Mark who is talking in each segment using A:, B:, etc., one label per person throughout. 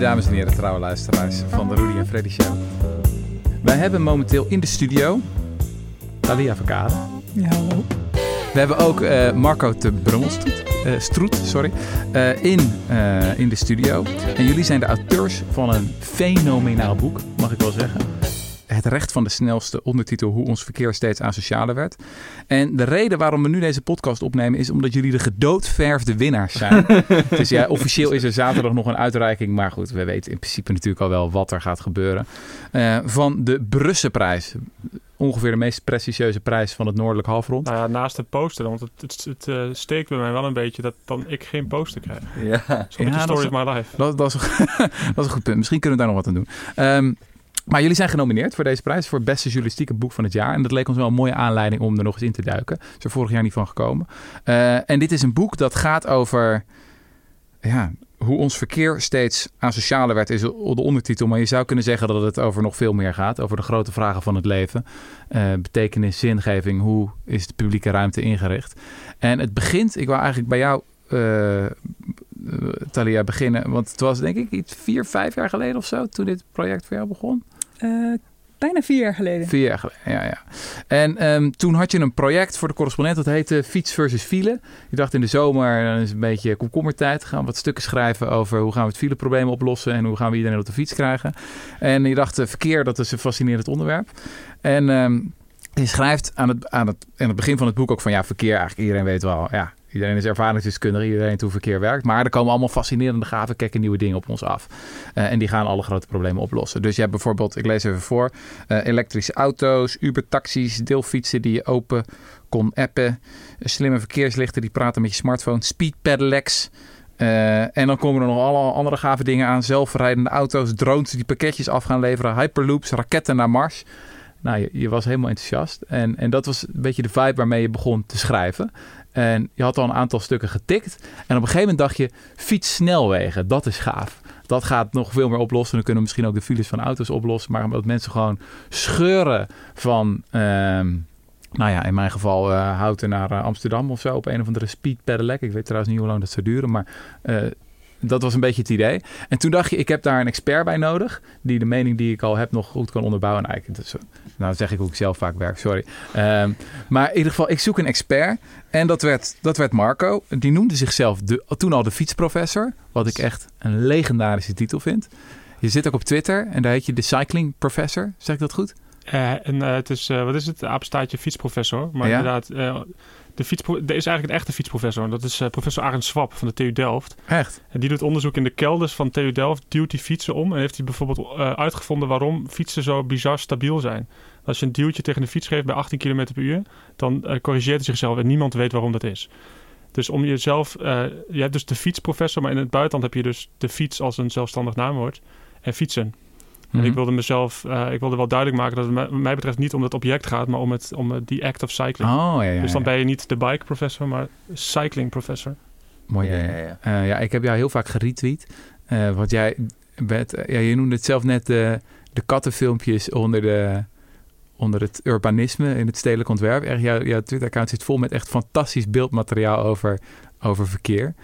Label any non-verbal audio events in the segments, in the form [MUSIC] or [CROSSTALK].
A: Dames en heren, trouwe luisteraars van de Rudy en Freddy Show. Wij hebben momenteel in de studio Thalia Verkade.
B: Ja, hallo.
A: We hebben ook uh, Marco te Brummelstroet, uh, Stroet, sorry, in, in de studio. En jullie zijn de auteurs van een fenomenaal boek, mag ik wel zeggen. Het recht van de snelste ondertitel Hoe ons verkeer steeds asocialer werd. En de reden waarom we nu deze podcast opnemen is omdat jullie de gedoodverfde winnaars zijn. [LAUGHS] dus ja, officieel is er zaterdag nog een uitreiking. Maar goed, we weten in principe natuurlijk al wel wat er gaat gebeuren. Uh, van de Brusselprijs. Ongeveer de meest prestigieuze prijs van het Noordelijk Halfrond.
C: Nou ja, naast het poster. Want het, het, het uh, steekt bij mij wel een beetje dat dan ik geen poster krijg.
A: Ja,
C: Zo ja, story of my life.
A: Dat, dat, is, [LAUGHS] dat is een goed punt. Misschien kunnen we daar nog wat aan doen. Um, maar jullie zijn genomineerd voor deze prijs voor het beste journalistieke boek van het jaar. En dat leek ons wel een mooie aanleiding om er nog eens in te duiken. Is er vorig jaar niet van gekomen. Uh, en dit is een boek dat gaat over ja, hoe ons verkeer steeds asocialer werd, is de ondertitel. Maar je zou kunnen zeggen dat het over nog veel meer gaat. Over de grote vragen van het leven. Uh, betekenis, zingeving. Hoe is de publieke ruimte ingericht? En het begint, ik wou eigenlijk bij jou uh, Talia beginnen? Want het was denk ik iets vier, vijf jaar geleden of zo toen dit project voor jou begon.
B: Uh, bijna vier jaar geleden.
A: Vier jaar geleden, ja. ja. En um, toen had je een project voor de correspondent dat heette Fiets versus file. Je dacht in de zomer, dan is een beetje komkommertijd. Gaan we wat stukken schrijven over hoe gaan we het fileprobleem oplossen en hoe gaan we iedereen op de fiets krijgen. En je dacht, verkeer, dat is een fascinerend onderwerp. En um, je schrijft aan het, aan, het, aan het begin van het boek ook van ja, verkeer, eigenlijk iedereen weet wel, ja, Iedereen is ervaringsdeskundige, iedereen hoe verkeer werkt. Maar er komen allemaal fascinerende, gave, kekke nieuwe dingen op ons af. Uh, en die gaan alle grote problemen oplossen. Dus je hebt bijvoorbeeld, ik lees even voor, uh, elektrische auto's, Uber-taxis, deelfietsen die je open kon appen, slimme verkeerslichten die praten met je smartphone, speed pedelecs. Uh, en dan komen er nog alle andere gave dingen aan. Zelfrijdende auto's, drones die pakketjes af gaan leveren, hyperloops, raketten naar Mars. Nou, je, je was helemaal enthousiast. En, en dat was een beetje de vibe waarmee je begon te schrijven. En je had al een aantal stukken getikt. En op een gegeven moment dacht je, fietssnelwegen, dat is gaaf. Dat gaat nog veel meer oplossen. Dan kunnen we misschien ook de files van auto's oplossen. Maar omdat mensen gewoon scheuren van... Ehm, nou ja, in mijn geval uh, Houten naar uh, Amsterdam of zo op een of andere speed pedelec. Ik weet trouwens niet hoe lang dat zou duren, maar uh, dat was een beetje het idee. En toen dacht je, ik heb daar een expert bij nodig. Die de mening die ik al heb nog goed kan onderbouwen. Nou, ik, dat, nou zeg ik hoe ik zelf vaak werk, sorry. Um, maar in ieder geval, ik zoek een expert. En dat werd, dat werd Marco. Die noemde zichzelf de, toen al de fietsprofessor. Wat ik echt een legendarische titel vind. Je zit ook op Twitter en daar heet je de cycling professor. Zeg ik dat goed?
C: Uh, en uh, het is, uh, wat is het? Apenstaatje fietsprofessor. Maar ja? inderdaad, de fiets, er is eigenlijk een echte fietsprofessor. Dat is uh, professor Arend Swap van de TU Delft.
A: Echt?
C: En die doet onderzoek in de kelders van TU Delft. Duwt die fietsen om. En heeft hij bijvoorbeeld uh, uitgevonden waarom fietsen zo bizar stabiel zijn. Als je een duwtje tegen de fiets geeft bij 18 km per uur, dan uh, corrigeert hij zichzelf en niemand weet waarom dat is. Dus om jezelf, je hebt dus de fietsprofessor, maar in het buitenland heb je dus de fiets als een zelfstandig naamwoord. En fietsen. En ik wilde mezelf, uh, ik wilde wel duidelijk maken dat het mij, mij betreft niet om het object gaat, maar om het om die act of cycling.
A: Oh, ja, ja,
C: dus dan ben je niet de bike professor, maar cycling professor.
A: Mooi. Ja, ja, ja. Uh, ja ik heb jou heel vaak geretweet. Uh, want jij bent, ja, je noemde het zelf net de, de kattenfilmpjes onder, de, onder het urbanisme in het stedelijk ontwerp. Echt, jouw, jouw Twitter-account zit vol met echt fantastisch beeldmateriaal over, over verkeer.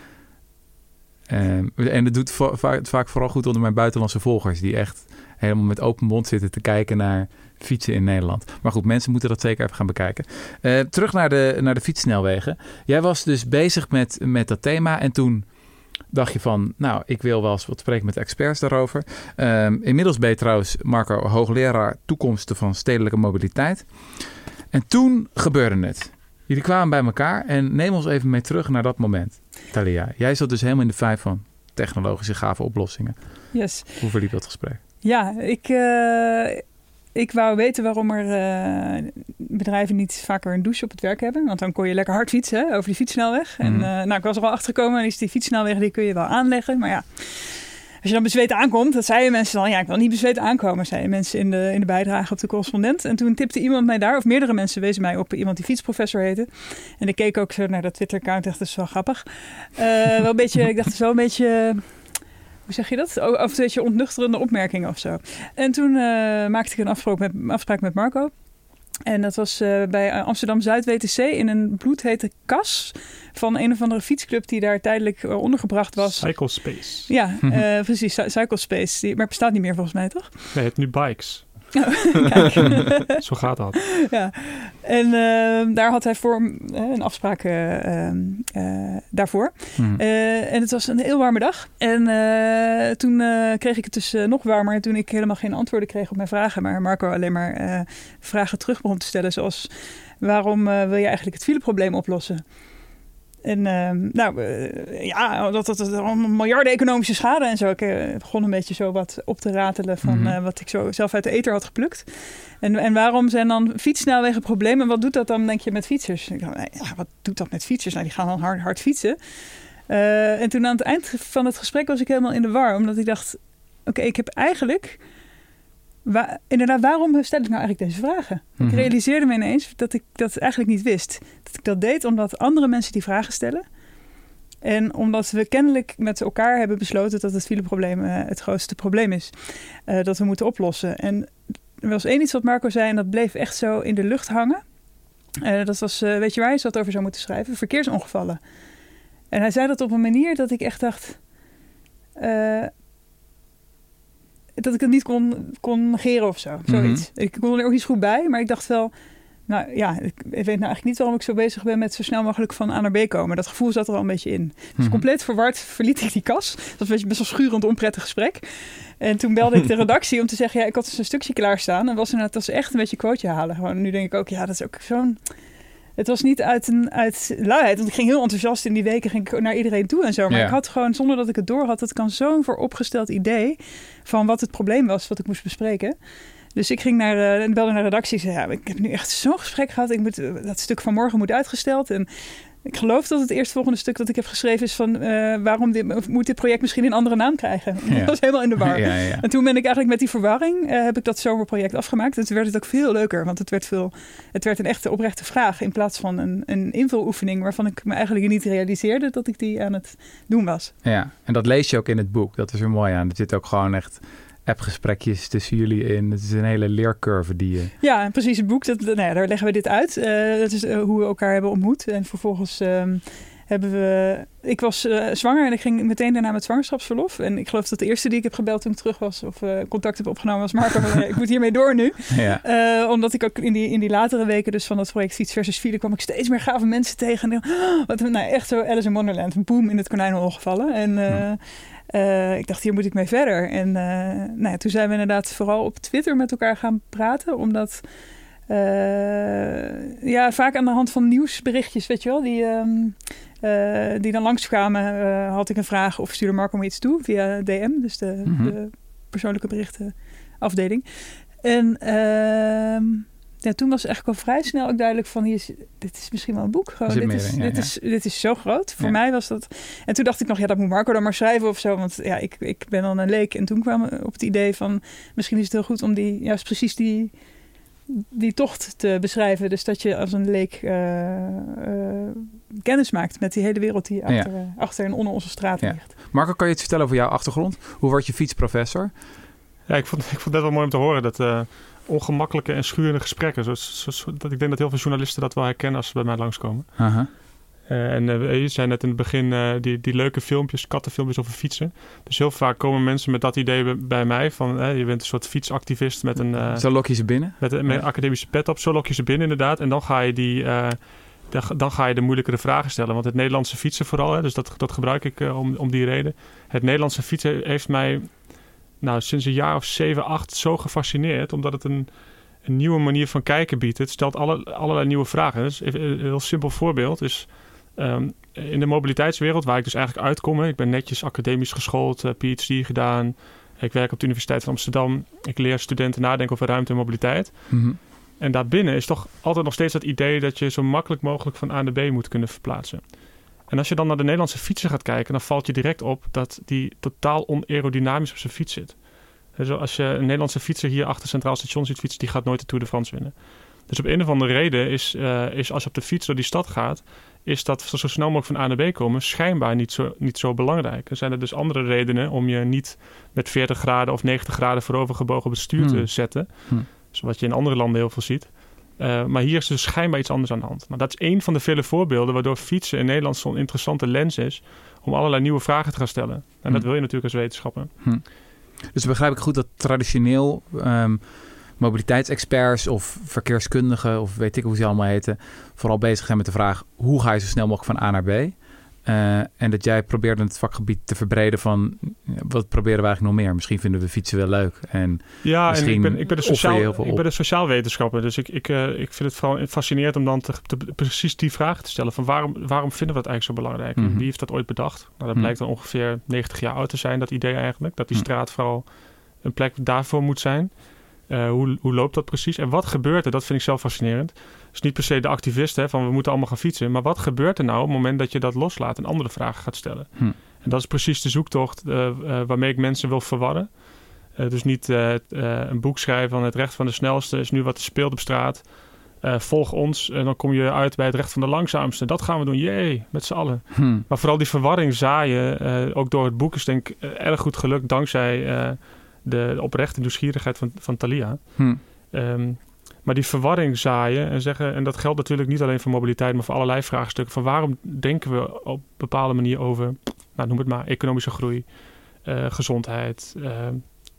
A: Um, en het doet vaak, vaak vooral goed onder mijn buitenlandse volgers, die echt helemaal met open mond zitten te kijken naar fietsen in Nederland. Maar goed, mensen moeten dat zeker even gaan bekijken. Uh, terug naar de, naar de fietssnelwegen. Jij was dus bezig met, met dat thema en toen dacht je van, nou, ik wil wel eens wat spreken met experts daarover. Um, inmiddels ben je trouwens, Marco, hoogleraar toekomsten van stedelijke mobiliteit. En toen gebeurde het. Jullie kwamen bij elkaar en neem ons even mee terug naar dat moment. Talia, jij zat dus helemaal in de vijf van technologische gave oplossingen.
B: Yes.
A: Hoe verliep dat gesprek?
B: Ja, ik, uh, ik wou weten waarom er uh, bedrijven niet vaker een douche op het werk hebben. Want dan kon je lekker hard fietsen hè, over die fietssnelweg. Mm. En uh, nou, ik was er wel achter gekomen, is die fietssnelweg die kun je wel aanleggen. Maar ja, als je dan bezweet aankomt, dat zeiden mensen dan, ja, ik wil niet bezweet aankomen, zeiden mensen in de, in de bijdrage op de correspondent. En toen tipte iemand mij daar, of meerdere mensen wezen mij op iemand die fietsprofessor heette. En ik keek ook zo naar dat Twitter-account, dacht, dat is wel grappig. Uh, wel een beetje, ik dacht, wel een beetje hoe zeg je dat? Of een beetje ontnuchterende opmerkingen of zo. En toen uh, maakte ik een afspraak met, afspraak met Marco. En dat was uh, bij Amsterdam Zuid WTC in een bloedhete kas van een of andere fietsclub die daar tijdelijk uh, ondergebracht was.
C: Cyclespace.
B: Ja, uh, precies. Cyclespace. Die, maar het bestaat niet meer volgens mij, toch?
C: Nee, het nu Bikes. Zo gaat dat.
B: Ja. En uh, daar had hij voor uh, een afspraak uh, daarvoor. Hmm. en het was een heel warme dag. En toen kreeg ik het dus nog warmer. Toen ik helemaal geen antwoorden kreeg op mijn vragen. Maar Marco alleen maar vragen terug begon te stellen. Zoals waarom wil je eigenlijk het fileprobleem oplossen? En uh, nou, uh, ja, dat het een miljarden economische schade en zo. Ik uh, begon een beetje zo wat op te ratelen van mm -hmm. wat ik zo zelf uit de eter had geplukt. En, en waarom zijn dan fietssnelwegen problemen? Wat doet dat dan, denk je, met fietsers? Ik dacht, ja, wat doet dat met fietsers? Nou, die gaan dan hard, hard fietsen. en toen aan het eind van het gesprek was ik helemaal in de war. Omdat ik dacht, oké, okay, ik heb eigenlijk... Inderdaad, waarom stel ik nou eigenlijk deze vragen? Mm -hmm. Ik realiseerde me ineens dat ik dat eigenlijk niet wist. Dat ik dat deed omdat andere mensen die vragen stellen. En omdat we kennelijk met elkaar hebben besloten dat het fileprobleem uh, het grootste probleem is. Uh, dat we moeten oplossen. En er was één iets wat Marco zei en dat bleef echt zo in de lucht hangen. Uh, dat was, weet je waar je dat over zou moeten schrijven? Verkeersongevallen. En hij zei dat op een manier dat ik echt dacht dat ik het niet kon, kon negeren of zo. Zoiets. -hmm. Ik kon er ook niet goed bij, maar ik dacht wel... Nou ja, ik weet nou eigenlijk niet waarom ik zo bezig ben met zo snel mogelijk van A naar B komen. Dat gevoel zat er al een beetje in. Dus -hmm. compleet verward verliet ik die kas. Dat was een best wel schurend onprettig gesprek. En toen belde ik de [LAUGHS] redactie om te zeggen, ja, ik had dus een stukje klaarstaan. En was inderdaad, dat was echt een beetje quoteje halen. Gewoon, nu denk ik ook, ja, dat is ook zo'n... Het was niet uit, een, uit luiheid, want ik ging heel enthousiast in die weken ging ik naar iedereen toe en zo. Maar ja. ik had gewoon, zonder dat ik het door had, het kan zo'n vooropgesteld idee van wat het probleem was wat ik moest bespreken. Dus ik ging naar, uh, belde naar de redactie en zei, ja, ik heb nu echt zo'n gesprek gehad. Ik moet, dat stuk van morgen moet uitgesteld. En ik geloof dat het eerstvolgende stuk dat ik heb geschreven is van uh, waarom dit, moet dit project misschien een andere naam krijgen. Ja. Dat was helemaal in de war. [LAUGHS]
A: Ja, ja,
B: en toen ben ik eigenlijk met die verwarring uh, heb ik dat zomerproject afgemaakt. En toen werd het ook veel leuker, want het werd, veel, het werd een echte oprechte vraag in plaats van een, een invuloefening waarvan ik me eigenlijk niet realiseerde dat ik die aan het doen was.
A: Ja, en dat lees je ook in het boek. Dat is er mooi aan. Er zit ook gewoon echt appgesprekjes tussen jullie in. Het is een hele leercurve die je...
B: Ja, precies. Het boek, dat, nou ja, daar leggen we dit uit. Uh, dat is uh, hoe we elkaar hebben ontmoet. En vervolgens um, hebben we... Ik was uh, zwanger en ik ging meteen daarna met zwangerschapsverlof. En ik geloof dat de eerste die ik heb gebeld toen ik terug was... of contact heb opgenomen was Marco. ik moet hiermee door nu. [LAUGHS]
A: Ja.
B: omdat ik ook in die, in die latere weken dus van dat project Fiets versus File... kwam ik steeds meer gave mensen tegen. En oh, wat, nou, echt zo Alice in Wonderland. Een boom in het konijnenhol gevallen. En... Ja. Uh, ik dacht, hier moet ik mee verder. En uh, nou ja, toen zijn we inderdaad vooral op Twitter met elkaar gaan praten. Omdat, uh, ja, vaak aan de hand van nieuwsberichtjes, weet je wel, die, um, die dan langskwamen, had ik een vraag of stuurde Marco me iets toe via DM, dus de, mm -hmm. de persoonlijke berichtenafdeling. En ehm, ja, toen was eigenlijk al vrij snel ook duidelijk van hier is, dit is misschien wel een boek. Gewoon, dit, is, in, ja, dit, ja. Is, dit is zo groot. Voor ja. mij was dat. En toen dacht ik nog, ja, dat moet Marco dan maar schrijven of zo. Want ja, ik, ik ben dan een leek. En toen kwam op het idee van misschien is het heel goed om die juist precies die, die tocht te beschrijven. Dus dat je als een leek uh, uh, kennis maakt met die hele wereld die achter, uh, achter en onder onze straten ligt.
A: Marco, kan je iets vertellen over jouw achtergrond? Hoe word je fietsprofessor?
C: Ja, ik vond, ik vond het wel mooi om te horen dat ongemakkelijke en schurende gesprekken. Dat ik denk dat heel veel journalisten dat wel herkennen als ze bij mij langskomen.
A: Uh -huh.
C: uh, en uh, je zei net in het begin uh, die, die leuke filmpjes, kattenfilmpjes over fietsen. Dus heel vaak komen mensen met dat idee bij mij van je bent een soort fietsactivist met een...
A: zo lok je ze binnen?
C: Met, met een academische pet op, zo lok je ze binnen inderdaad. En dan ga je die... dan ga je de moeilijkere vragen stellen. Want het Nederlandse fietsen vooral, hè, dus dat, dat gebruik ik om, om die reden. Het Nederlandse fietsen heeft mij nou, sinds een jaar of zeven, acht zo gefascineerd. Omdat het een, een nieuwe manier van kijken biedt. Het stelt alle, allerlei nieuwe vragen. Dus een heel simpel voorbeeld is... Um, in de mobiliteitswereld, waar ik dus eigenlijk uitkom... ik ben netjes academisch geschoold, uh, PhD gedaan... ik werk op de Universiteit van Amsterdam... ik leer studenten nadenken over ruimte en mobiliteit...
A: Mm -hmm.
C: En daarbinnen is toch altijd nog steeds dat idee... dat je zo makkelijk mogelijk van A naar B moet kunnen verplaatsen. En als je dan naar de Nederlandse fietser gaat kijken, dan valt je direct op dat die totaal onaerodynamisch op zijn fiets zit. Dus als je een Nederlandse fietser hier achter Centraal Station ziet fietsen, die gaat nooit de Tour de France winnen. Dus op een of andere reden is, uh, is als je op de fiets door die stad gaat, is dat zo snel mogelijk van A naar B komen schijnbaar niet zo, niet zo belangrijk. Er zijn er dus andere redenen om je niet met 40 graden of 90 graden voorovergebogen op het stuur hmm. te zetten.
A: Hmm.
C: Zoals je in andere landen heel veel ziet. Uh, maar hier is dus schijnbaar iets anders aan de hand. Nou, dat is één van de vele voorbeelden waardoor fietsen in Nederland zo'n interessante lens is om allerlei nieuwe vragen te gaan stellen. En dat hm. wil je natuurlijk als wetenschapper. Hm.
A: Dus begrijp ik goed dat traditioneel um, mobiliteitsexperts of verkeerskundigen of weet ik hoe ze allemaal heten, vooral bezig zijn met de vraag hoe ga je zo snel mogelijk van A naar B. Uh, en dat jij probeert het vakgebied te verbreden van wat proberen we eigenlijk nog meer? Misschien vinden we fietsen wel leuk. En
C: ja, en ik ben, ik ben, de sociaal, ik ben de sociaal wetenschapper. Dus ik, ik, uh, ik vind het vooral fascinerend om dan te, te, precies die vraag te stellen. Van waarom, waarom vinden we dat eigenlijk zo belangrijk? Mm -hmm. Wie heeft dat ooit bedacht? Nou, dat mhm. blijkt dan ongeveer 90 jaar oud te zijn, dat idee eigenlijk. Dat die mhm. straat vooral een plek daarvoor moet zijn. Uh, hoe, hoe loopt dat precies? En wat gebeurt er? Dat vind ik zelf fascinerend. Dus niet per se de activist hè, van we moeten allemaal gaan fietsen. Maar wat gebeurt er nou op het moment dat je dat loslaat en andere vragen gaat stellen? Hm. En dat is precies de zoektocht uh, uh, waarmee ik mensen wil verwarren. dus niet een boek schrijven van het recht van de snelste is nu wat er speelt op straat. volg ons en dan kom je uit bij het recht van de langzaamste. Dat gaan we doen, jee, met z'n allen. Hm. Maar vooral die verwarring zaaien, ook door het boek is denk ik erg goed gelukt dankzij de oprechte nieuwsgierigheid van, van Thalia. Hm. Ehm, maar die verwarring zaaien en zeggen, en dat geldt natuurlijk niet alleen voor mobiliteit, maar voor allerlei vraagstukken. Van waarom denken we op een bepaalde manier over, nou, noem het maar, economische groei, uh, gezondheid, uh,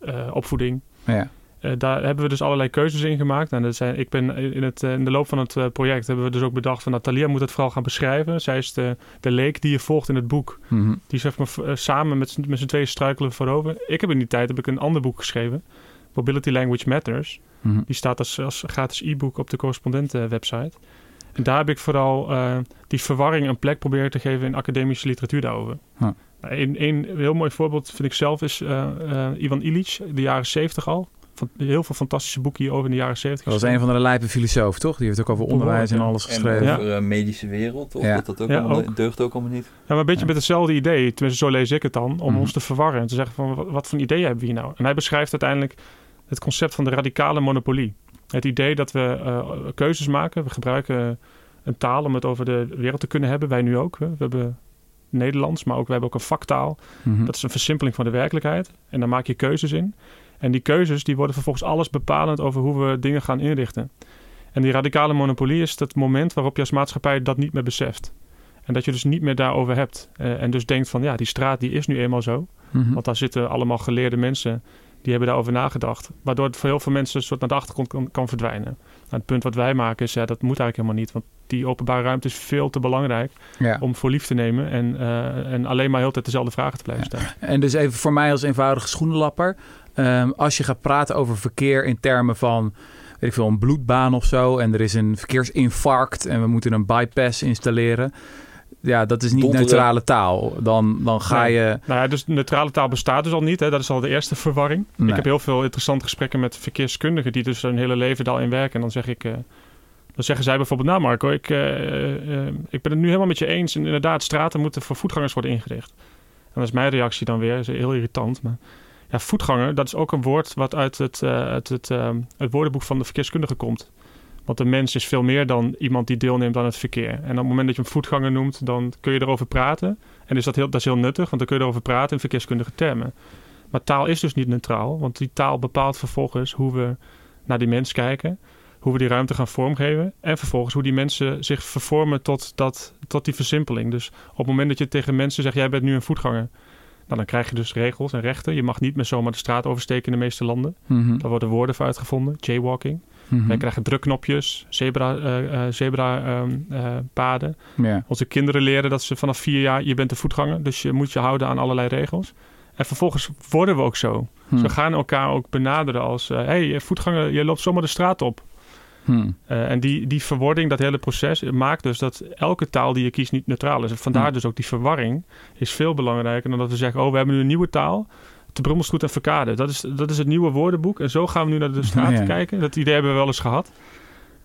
C: uh, opvoeding.
A: Ja.
C: Daar hebben we dus allerlei keuzes in gemaakt. En dat zijn, ik ben in, het, in de loop van het project hebben we dus ook bedacht van Natalia moet het vooral gaan beschrijven. Zij is de, de leek die je volgt in het boek. Mm -hmm. Die zeg maar samen met, met z'n tweeën struikelen voorover. Ik heb in die tijd heb ik een ander boek geschreven. Mobility Language Matters. Mhm. Die staat als, als gratis e-book op de correspondenten website. En daar heb ik vooral uh, die verwarring een plek proberen te geven in academische literatuur daarover. Huh. Een, een heel mooi voorbeeld vind ik zelf is uh, uh, Ivan Illich, de jaren 70 al. Heel veel fantastische boeken hierover in de jaren 70.
A: Dat was een van de lijpe filosoof, toch? Die heeft ook over onderwijs en alles geschreven.
D: En over ja. medische wereld, of ja. dat, dat ook, allemaal, ook. deugt ook allemaal niet? Ja,
C: maar een beetje met hetzelfde idee. Tenminste, zo lees ik het dan. Om mm. ons te verwarren en te zeggen van, wat, wat voor een idee hebben we hier nou? En hij beschrijft uiteindelijk het concept van de radicale monopolie. Het idee dat we uh, keuzes maken. We gebruiken een taal om het over de wereld te kunnen hebben. Wij nu ook. We hebben Nederlands, maar ook we hebben ook een vaktaal. Mm-hmm. Dat is een versimpeling van de werkelijkheid. En daar maak je keuzes in. En die keuzes die worden vervolgens alles bepalend over hoe we dingen gaan inrichten. En die radicale monopolie is het moment waarop je als maatschappij dat niet meer beseft. En dat je dus niet meer daarover hebt. Uh, en dus denkt van ja, die straat die is nu eenmaal zo. Mm-hmm. Want daar zitten allemaal geleerde mensen die hebben daarover nagedacht. Waardoor het voor heel veel mensen een soort naar de achtergrond kan, kan verdwijnen. Nou, het punt wat wij maken is, ja, dat moet eigenlijk helemaal niet. Want die openbare ruimte is veel te belangrijk om voor lief te nemen. En, uh, en alleen maar heel tijd dezelfde vragen te blijven stellen.
A: Ja. En dus even voor mij als eenvoudige schoenenlapper. Um, als je gaat praten over verkeer in termen van weet ik veel, een bloedbaan of zo. En er is een verkeersinfarct en we moeten een bypass installeren ja, dat is niet neutrale taal. Dan, dan ga je...
C: Nou ja, dus neutrale taal bestaat dus al niet. Hè? Dat is al de eerste verwarring. Ik heb heel veel interessante gesprekken met verkeerskundigen... die dus hun hele leven daarin werken. En dan zeg ik... Uh, dan zeggen zij bijvoorbeeld... Nou Marco, ik, uh, ik ben het nu helemaal met je eens. En inderdaad, straten moeten voor voetgangers worden ingericht. En dat is mijn reactie dan weer. Dat is heel irritant. Maar ja, voetganger, dat is ook een woord... wat uit het, uit het, het woordenboek van de verkeerskundige komt. Want een mens is veel meer dan iemand die deelneemt aan het verkeer. En op het moment dat je hem voetganger noemt, dan kun je erover praten. En is dat, heel, dat is heel nuttig, want dan kun je erover praten in verkeerskundige termen. Maar taal is dus niet neutraal, want die taal bepaalt vervolgens hoe we naar die mens kijken, hoe we die ruimte gaan vormgeven en vervolgens hoe die mensen zich vervormen tot, dat, tot die versimpeling. Dus op het moment dat je tegen mensen zegt, jij bent nu een voetganger, nou, dan krijg je dus regels en rechten. Je mag niet meer zomaar de straat oversteken in de meeste landen. Mm Daar worden woorden voor uitgevonden, jaywalking. Mm Wij krijgen drukknopjes, zebra, uh, zebra um, uh, paden. Onze kinderen leren dat ze vanaf vier jaar, je bent een voetganger, dus je moet je houden aan allerlei regels. En vervolgens worden we ook zo. Hmm. Ze gaan elkaar ook benaderen als, hé, hey, voetganger, je loopt zomaar de straat op. Hmm. Uh, en die, die verwording, dat hele proces, maakt dus dat elke taal die je kiest niet neutraal is. Vandaar hmm. dus ook die verwarring is veel belangrijker dan dat we zeggen, oh, we hebben nu een nieuwe taal de Brummelstroet en Verkade. Dat is, dat is het nieuwe woordenboek. En zo gaan we nu naar de straat kijken. Dat idee hebben we wel eens gehad.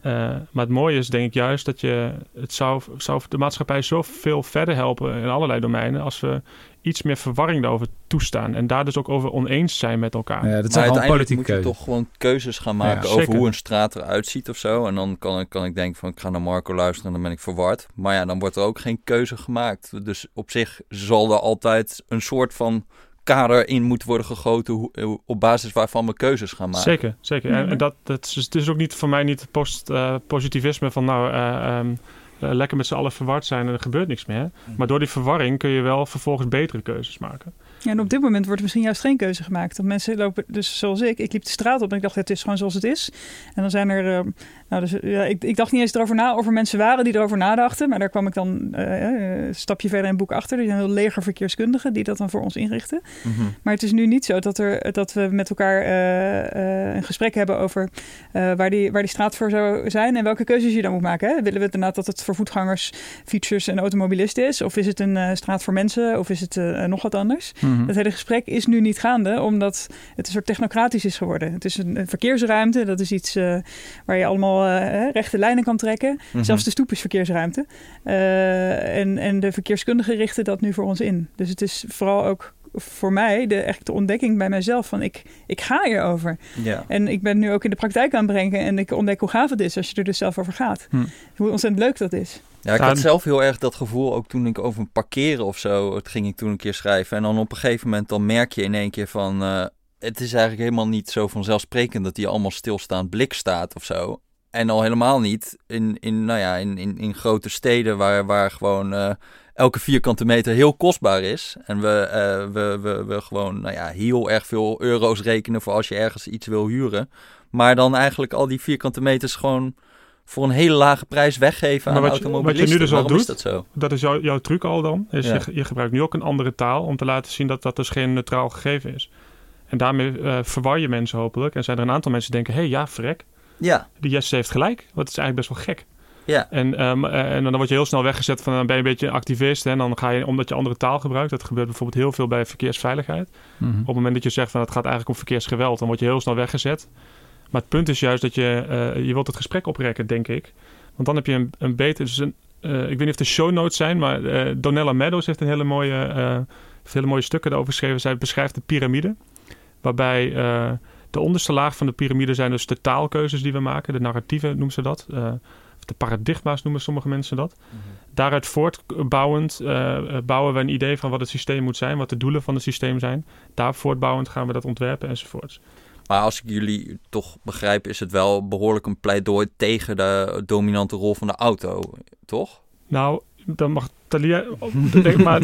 C: Uh, maar het mooie is denk ik juist dat je het zou, zou de maatschappij zoveel verder helpen in allerlei domeinen als we iets meer verwarring daarover toestaan en daar dus ook over oneens zijn met elkaar.
D: Ja, dat zijn politiek moet je toch gewoon keuzes gaan maken over hoe een straat eruit ziet of zo. En dan kan, kan ik denken van ik ga naar Marco luisteren en dan ben ik verward. Maar ja, dan wordt er ook geen keuze gemaakt. Dus op zich zal er altijd een soort van kader in moet worden gegoten op basis waarvan we keuzes gaan maken.
C: Zeker, zeker. En, dat, dat is, het is ook niet voor mij niet post, positivisme van nou... Um, lekker met z'n allen verward zijn en er gebeurt niks meer. Mm. Maar door die verwarring kun je wel vervolgens betere keuzes maken.
B: Ja, en op dit moment wordt er misschien juist geen keuze gemaakt. Want mensen lopen, dus zoals ik, ik liep de straat op en ik dacht, het is gewoon zoals het is. En dan zijn er, uh, nou, dus, ja, ik, ik, dacht niet eens erover na of er mensen waren die erover nadachten. Maar daar kwam ik dan uh, een stapje verder in het boek achter. Er zijn heel leger verkeerskundigen die dat dan voor ons inrichten. Mhm. Maar het is nu niet zo dat, er, dat we met elkaar uh, een gesprek hebben over waar, die, waar die straat voor zou zijn en welke keuzes je dan moet maken. Hè? Willen we inderdaad dat het voor voetgangers, fietsers en automobilisten is? Of is het een straat voor mensen? Of is het nog wat anders? Mhm. Het hele gesprek is nu niet gaande, omdat het een soort technocratisch is geworden. Het is een, verkeersruimte, dat is iets waar je allemaal uh, rechte lijnen kan trekken. Mhm. Zelfs de stoep is verkeersruimte. Uh, en, en de verkeerskundigen richten dat nu voor ons in. Dus het is vooral ook voor mij de, echt de ontdekking bij mijzelf van ik, ik ga hierover. Ja. En ik ben nu ook in de praktijk aan het brengen en ik ontdek hoe gaaf het is als je er dus zelf over gaat. Hm. Hoe ontzettend leuk dat is.
D: Ja, ik had zelf heel erg dat gevoel ook toen ik over parkeren of zo, het ging ik toen een keer schrijven. En dan op een gegeven moment dan merk je in één keer van, uh, het is eigenlijk helemaal niet zo vanzelfsprekend dat die allemaal stilstaand blik staat of zo. En al helemaal niet in, in, nou ja, in, in, in grote steden waar, waar gewoon uh, elke vierkante meter heel kostbaar is. En we, uh, we, we, we gewoon nou ja, heel erg veel euro's rekenen voor als je ergens iets wil huren. Maar dan eigenlijk al die vierkante meters gewoon voor een hele lage prijs weggeven aan automobilisten. Wat je nu dus al doet, dat, zo?
C: dat is jouw truc al dan. Is je, je, gebruikt nu ook een andere taal om te laten zien dat dat dus geen neutraal gegeven is. En daarmee uh, verwar je mensen hopelijk. En zijn er een aantal mensen die denken, hé hey, ja, frek. Ja. Die Jesse heeft gelijk. Wat is eigenlijk best wel gek. Ja. En, um, en dan word je heel snel weggezet van dan ben je een beetje een activist. En dan ga je, omdat je andere taal gebruikt. Dat gebeurt bijvoorbeeld heel veel bij verkeersveiligheid. Mhm. Op het moment dat je zegt van het gaat eigenlijk om verkeersgeweld, dan word je heel snel weggezet. Maar het punt is juist dat je, uh, je wilt het gesprek oprekken, denk ik. Want dan heb je een, een beter... Dus een, uh, ik weet niet of de show notes zijn, maar uh, Donella Meadows heeft een hele mooie, heeft hele mooie stukken erover geschreven. Zij beschrijft de piramide, waarbij de onderste laag van de piramide zijn dus de taalkeuzes die we maken. De narratieven noemen ze dat. of de paradigma's noemen sommige mensen dat. Mhm. Daaruit voortbouwend bouwen we een idee van wat het systeem moet zijn, wat de doelen van het systeem zijn. Daar voortbouwend gaan we dat ontwerpen enzovoorts.
D: Maar als ik jullie toch begrijp, is het wel behoorlijk een pleidooi tegen de dominante rol van de auto, toch?
C: Nou, dan mag Talia. [LAUGHS] maar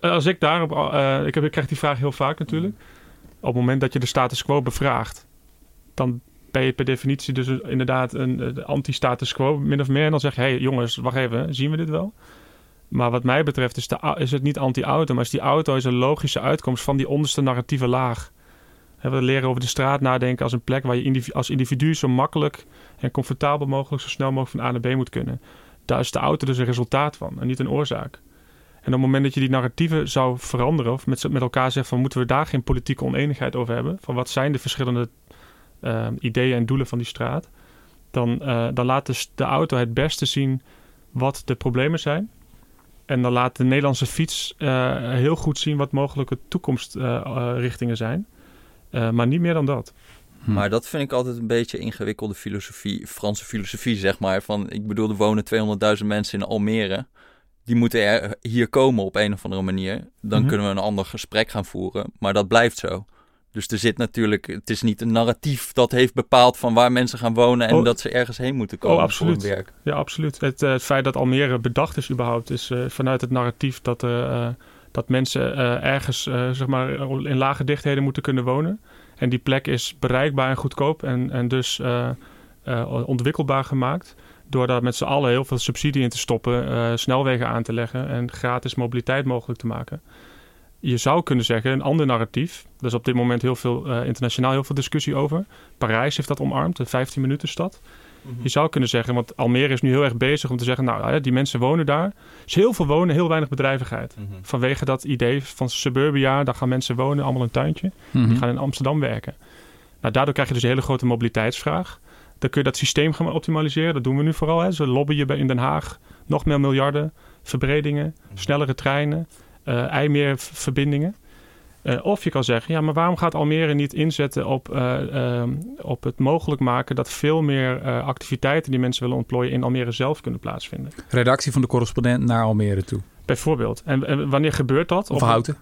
C: als ik daarop. Uh, ik, heb, ik krijg die vraag heel vaak natuurlijk. Het moment dat je de status quo bevraagt, dan ben je per definitie dus inderdaad een anti-status quo, min of meer. En dan zeg je: hé hey, jongens, wacht even, zien we dit wel? Maar wat mij betreft is, de, is het niet anti-auto, maar is die auto is een logische uitkomst van die onderste narratieve laag. We leren over de straat nadenken als een plek waar je als individu zo makkelijk en comfortabel mogelijk, zo snel mogelijk van A naar B moet kunnen. Daar is de auto dus een resultaat van en niet een oorzaak. En op het moment dat je die narratieven zou veranderen of met, met elkaar zegt van moeten we daar geen politieke oneenigheid over hebben, van wat zijn de verschillende uh, ideeën en doelen van die straat, dan, uh, dan laat dus de auto het beste zien wat de problemen zijn. En dan laat de Nederlandse fiets uh, heel goed zien wat mogelijke toekomstrichtingen zijn. Uh, maar niet meer dan dat.
D: Hm. Maar dat vind ik altijd een beetje ingewikkelde filosofie, Franse filosofie, zeg maar. Van, ik bedoel, er wonen 200.000 mensen in Almere. Die moeten er hier komen op een of andere manier. Dan mhm. kunnen we een ander gesprek gaan voeren. Maar dat blijft zo. Dus er zit natuurlijk, het is niet een narratief dat heeft bepaald van waar mensen gaan wonen en oh. dat ze ergens heen moeten komen
C: oh, absoluut. voor werk. Ja, absoluut. Het, uh, het, feit dat Almere bedacht is überhaupt, is uh, vanuit het narratief dat uh, dat mensen ergens zeg maar in lage dichtheden moeten kunnen wonen. En die plek is bereikbaar en goedkoop en, en dus ontwikkelbaar gemaakt. Door daar met z'n allen heel veel subsidie in te stoppen, snelwegen aan te leggen en gratis mobiliteit mogelijk te maken. Je zou kunnen zeggen, een ander narratief. Er is op dit moment heel veel internationaal heel veel discussie over. Parijs heeft dat omarmd, de 15 minuten stad. Je zou kunnen zeggen, want Almere is nu heel erg bezig om te zeggen, nou die mensen wonen daar. Er is heel veel wonen, heel weinig bedrijvigheid. Mhm. Vanwege dat idee van suburbia, daar gaan mensen wonen, allemaal een tuintje. Die mhm. gaan in Amsterdam werken. Nou, daardoor krijg je dus een hele grote mobiliteitsvraag. Dan kun je dat systeem gaan optimaliseren. Dat doen we nu vooral. Hè. Ze lobbyen in Den Haag. Nog meer miljarden. Verbredingen. Snellere treinen. Uh, meer verbindingen. Uh, of je kan zeggen, ja, maar waarom gaat Almere niet inzetten op, uh, op het mogelijk maken dat veel meer activiteiten die mensen willen ontplooien in Almere zelf kunnen plaatsvinden?
A: Redactie van de correspondent naar Almere toe.
C: Bijvoorbeeld. En, en wanneer gebeurt dat?
A: Of, Houten.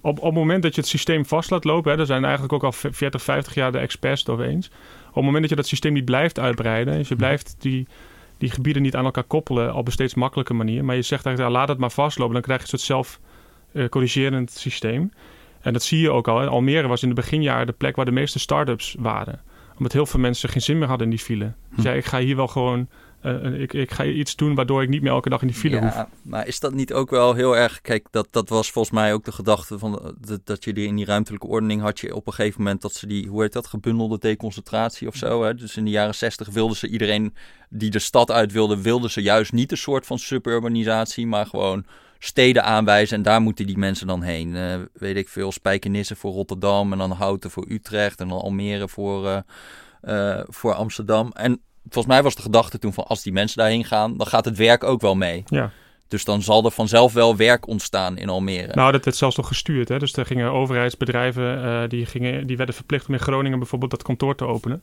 C: Op, op het moment dat je het systeem vast laat lopen, hè, daar zijn eigenlijk ook al 40, 50 jaar de experts het over eens. Op het moment dat je dat systeem niet blijft uitbreiden, dus je blijft die, die gebieden niet aan elkaar koppelen op een steeds makkelijke manier, maar je zegt eigenlijk, ja, laat het maar vastlopen, dan krijg je een soort zelf uh, corrigerend systeem. En dat zie je ook al. Hè. Almere was in de beginjaren de plek waar de meeste start-ups waren. Omdat heel veel mensen geen zin meer hadden in die file. Dus ja, ik ga hier wel gewoon uh, ik, ik, ga iets doen waardoor ik niet meer elke dag in die file ja, hoef.
D: Maar is dat niet ook wel heel erg... Kijk, dat, dat was volgens mij ook de gedachte van... Dat, dat je die in die ruimtelijke ordening had je op een gegeven moment... dat ze die, hoe heet dat, gebundelde deconcentratie of zo. Hè? Dus in de jaren zestig wilden ze iedereen die de stad uit wilde... wilden ze juist niet een soort van suburbanisatie... maar gewoon steden aanwijzen en daar moeten die mensen dan heen. Uh, weet ik veel, Spijkenisse voor Rotterdam en dan Houten voor Utrecht en dan Almere voor, uh, uh, voor Amsterdam. En volgens mij was de gedachte toen van als die mensen daarheen gaan, dan gaat het werk ook wel mee.
C: Ja.
D: Dus dan zal er vanzelf wel werk ontstaan in Almere.
C: Nou, dat werd zelfs nog gestuurd. Hè? Dus er gingen overheidsbedrijven, uh, die, gingen, die werden verplicht om in Groningen bijvoorbeeld dat kantoor te openen.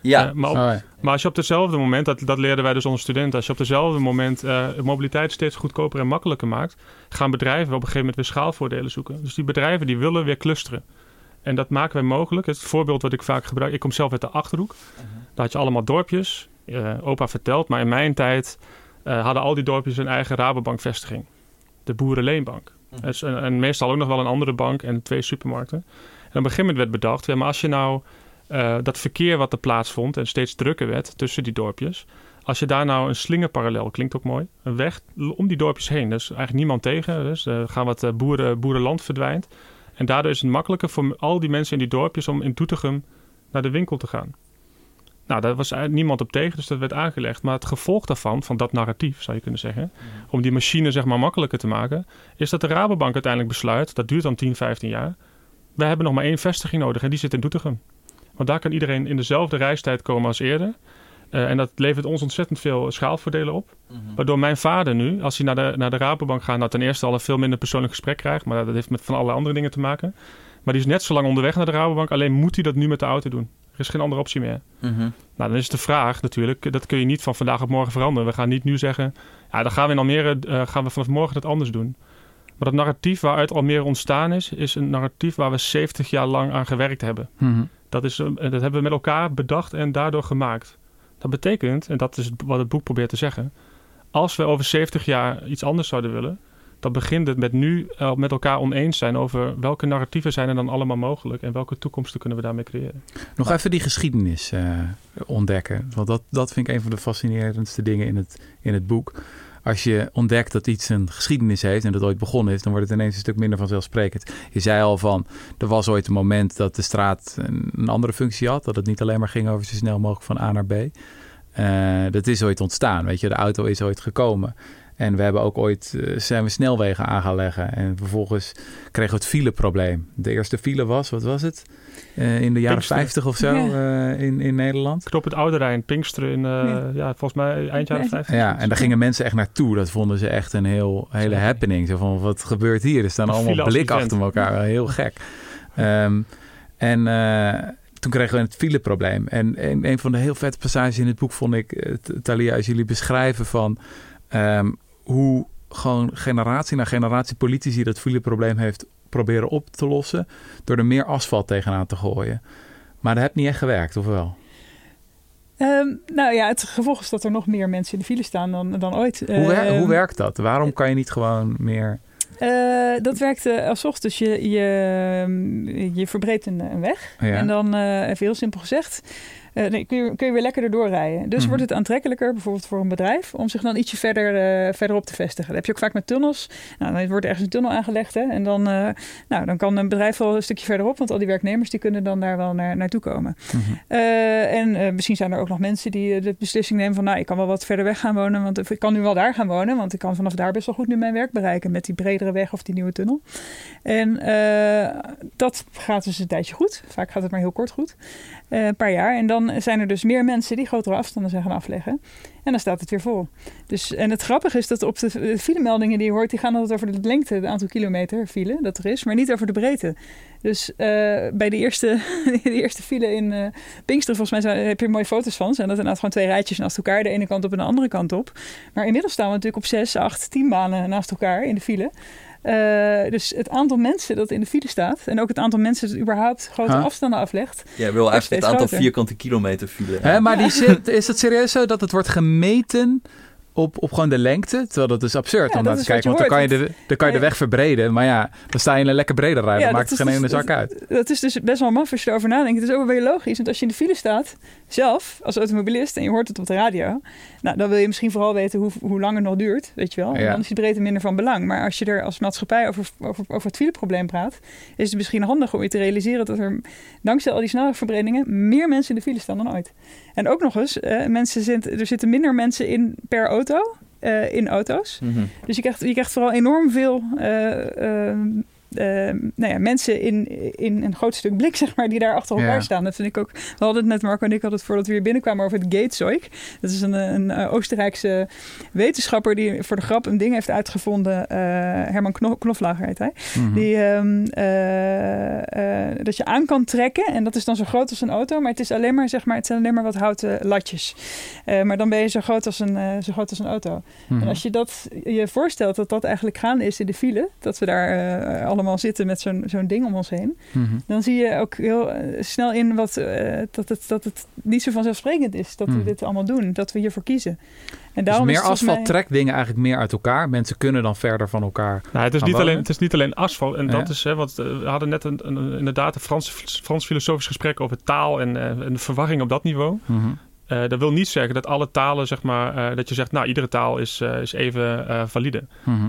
D: Ja.
C: Uh, maar, op, oh, maar, als je op hetzelfde moment, dat, dat leerden wij dus onze studenten, als je op hetzelfde moment uh, mobiliteit steeds goedkoper en makkelijker maakt, gaan bedrijven op een gegeven moment weer schaalvoordelen zoeken. Dus die bedrijven die willen weer clusteren. En dat maken wij mogelijk. Het voorbeeld wat ik vaak gebruik, ik kom zelf uit de Achterhoek. -huh. Daar had je allemaal dorpjes. Uh, opa vertelt, maar in mijn tijd uh, hadden al die dorpjes een eigen Rabobank-vestiging. De Boerenleenbank. Dus, en, en, meestal ook nog wel een andere bank en twee supermarkten. En op een gegeven moment werd bedacht, ja, maar als je nou uh, dat verkeer wat er plaatsvond en steeds drukker werd tussen die dorpjes, als je daar nou een slingerparallel, klinkt ook mooi, een weg om die dorpjes heen. Dus eigenlijk niemand tegen, dus uh, gaan wat boeren, boerenland verdwijnt. En daardoor is het makkelijker voor al die mensen in die dorpjes om in Doetinchem naar de winkel te gaan. Nou, daar was niemand op tegen, dus dat werd aangelegd. Maar het gevolg daarvan, van dat narratief zou je kunnen zeggen, mm. om die machine zeg maar makkelijker te maken, is dat de Rabobank uiteindelijk besluit, dat duurt dan 10, 15 jaar, wij hebben nog maar één vestiging nodig en die zit in Doetinchem. Want daar kan iedereen in dezelfde reistijd komen als eerder. Uh, en dat levert ons ontzettend veel schaalvoordelen op. -hmm. Waardoor mijn vader nu, als hij naar de, naar de Rabobank gaat, nou ten eerste al een veel minder persoonlijk gesprek krijgt. Maar dat heeft met van alle andere dingen te maken. Maar die is net zo lang onderweg naar de Rabobank. Alleen moet hij dat nu met de auto doen. Er is geen andere optie meer.
D: Mm -hmm.
C: Nou, dan is de vraag natuurlijk, dat kun je niet van vandaag op morgen veranderen. We gaan niet nu zeggen, ja, dan gaan we in Almere, uh, gaan we vanaf morgen dat anders doen. Maar dat narratief waaruit Almere ontstaan is, is een narratief waar we 70 jaar lang aan gewerkt hebben.
A: Mm -hmm.
C: dat, is, uh, dat hebben we met elkaar bedacht en daardoor gemaakt. Dat betekent, en dat is wat het boek probeert te zeggen, als we over 70 jaar iets anders zouden willen, dan begint het met nu uh, met elkaar oneens zijn over welke narratieven zijn er dan allemaal mogelijk en welke toekomsten kunnen we daarmee creëren.
A: Nog even die geschiedenis uh, ontdekken, want dat, dat vind ik een van de fascinerendste dingen in het, in het boek. Als je ontdekt dat iets een geschiedenis heeft en dat ooit begonnen is, dan wordt het ineens een stuk minder vanzelfsprekend. Je zei al van, er was ooit een moment dat de straat een, andere functie had. Dat het niet alleen maar ging over zo snel mogelijk van A naar B. Uh, dat is ooit ontstaan, weet je. De auto is ooit gekomen. En we hebben ook ooit, uh, zijn we snelwegen aan gaan leggen. En vervolgens kregen we het fileprobleem. De eerste file was, wat was het? Uh, in de jaren Pinksteren. 50 of zo ja. uh, in, in Nederland.
C: Knop het Oude Rijn, Pinksteren in, ja. ja. volgens mij eind jaren 50.
A: Ja, en daar gingen mensen echt naartoe. Dat vonden ze echt een heel, hele happening. Zo van, wat gebeurt hier? Er staan allemaal blik achter elkaar. Heel gek. Um, en toen kregen we het fileprobleem. En een, een van de heel vette passages in het boek vond ik, Talia, als jullie beschrijven van um, hoe gewoon generatie na generatie politici dat fileprobleem heeft proberen op te lossen door er meer asfalt tegenaan te gooien. Maar dat heeft niet echt gewerkt, of wel?
B: Um, nou ja, het gevolg is dat er nog meer mensen in de file staan dan, dan ooit.
A: Hoe, wer um, hoe werkt dat? Waarom kan je niet gewoon meer...
B: Uh, dat werkte als ochtends. Dus je, je, je verbreedt een, een weg. Ja. En dan, uh, even heel simpel gezegd, uh, nee, kun, je, kun je weer lekker erdoor rijden. Dus mm-hmm. wordt het aantrekkelijker, bijvoorbeeld voor een bedrijf, om zich dan ietsje verder, uh, verderop te vestigen. Dat heb je ook vaak met tunnels. Nou, dan wordt ergens een tunnel aangelegd. Hè, en dan, uh, nou, dan kan een bedrijf wel een stukje verderop, want al die werknemers die kunnen dan daar wel naar, naartoe komen. Mm-hmm. en misschien zijn er ook nog mensen die de beslissing nemen van, nou, ik kan wel wat verder weg gaan wonen, want ik kan nu wel daar gaan wonen, want ik kan vanaf daar best wel goed nu mijn werk bereiken met die bredere weg of die nieuwe tunnel. En dat gaat dus een tijdje goed. Vaak gaat het maar heel kort goed. een paar jaar. En dan zijn er dus meer mensen die grotere afstanden zijn gaan afleggen. En dan staat het weer vol. Dus, en het grappige is dat op de filemeldingen die je hoort, die gaan altijd over de lengte, het aantal kilometer file dat er is, maar niet over de breedte. Dus uh, bij de eerste, [LAUGHS] de eerste file in uh, Pinkster, volgens mij heb je mooie foto's van. Zijn dat inderdaad gewoon twee rijtjes naast elkaar, de ene kant op en de andere kant op. Maar inmiddels staan we natuurlijk op zes, acht, tien banen naast elkaar in de file. Uh, dus het aantal mensen dat in de file staat en ook het aantal mensen dat überhaupt grote huh? afstanden aflegt.
D: Jij wil eigenlijk het aantal groter. vierkante kilometer file.
A: Hè, maar die zit, is het serieus zo dat het wordt gemeten op, op gewoon de lengte. Terwijl dat is absurd
B: Ja,
A: om
B: dat
A: naar te kijken. Want dan kan je, de, dan kan je de weg verbreden. Maar ja, dan sta je in een lekker breder rijden.
B: Ja,
A: dan maakt
B: dat
A: het geen
B: is
A: ene
B: dus-
A: zak uit.
B: Dat is dus best wel maf als je erover nadenkt. Het is ook wel weer logisch. Want als je in de file staat, zelf als automobilist, en je hoort het op de radio, nou, dan wil je misschien vooral weten hoe, hoe lang het nog duurt. Weet je wel? En dan is die breedte minder van belang. Maar als je er als maatschappij over, over, over het fileprobleem praat, is het misschien handig om je te realiseren dat er dankzij al die snelwegverbredingen meer mensen in de file staan dan ooit. En ook nog eens, eh, mensen zitten, er zitten minder mensen in per auto. Eh, in auto's.
D: Mhm.
B: Dus je krijgt, je krijgt vooral enorm veel eh, eh, nou ja, mensen in, in een groot stuk blik, [LAUGHS] zeg maar, die daar achter elkaar
A: Ja.
B: staan. Dat vind ik ook. We hadden het net, Marco en ik hadden het voordat we hier binnenkwamen over het Gatezeug. Dat is een, een eh, Oostenrijkse wetenschapper die voor de grap een ding heeft uitgevonden. eh, Herman Kno Knoflager heet hij.
A: Mhm.
B: Die, ehm, eh, dat je aan kan trekken. En dat is dan zo groot als een auto. Maar het, is alleen maar, zeg maar, het zijn alleen maar wat houten latjes. Maar dan ben je zo groot als een, zo groot als een auto.
A: Mhm.
B: En als je dat je voorstelt dat dat eigenlijk gaande is in de file, dat we daar allemaal zitten met zo'n zo'n ding om ons heen,
A: Mhm.
B: dan zie je ook heel eh, snel in wat, eh, dat, het, dat het niet zo vanzelfsprekend is dat we
A: Hmm.
B: dit allemaal doen, dat we hiervoor kiezen. En
A: Dus
B: daarom
A: meer
B: is het volgens
A: asfalt
B: mij-
A: trekt dingen eigenlijk meer uit elkaar. Mensen kunnen dan verder van elkaar.
C: Nou, het, is niet alleen, het is niet alleen asfalt. En
A: Ja.
C: dat is, hè, want eh, we hadden net een, een- inderdaad een Frans, Frans filosofisch gesprek over taal en, eh, en de verwarring op dat niveau.
A: Mhm.
C: Eh, dat wil niet zeggen dat alle talen, zeg maar, eh, dat je zegt, nou, iedere taal is, eh, is even eh, valide.
A: Mhm.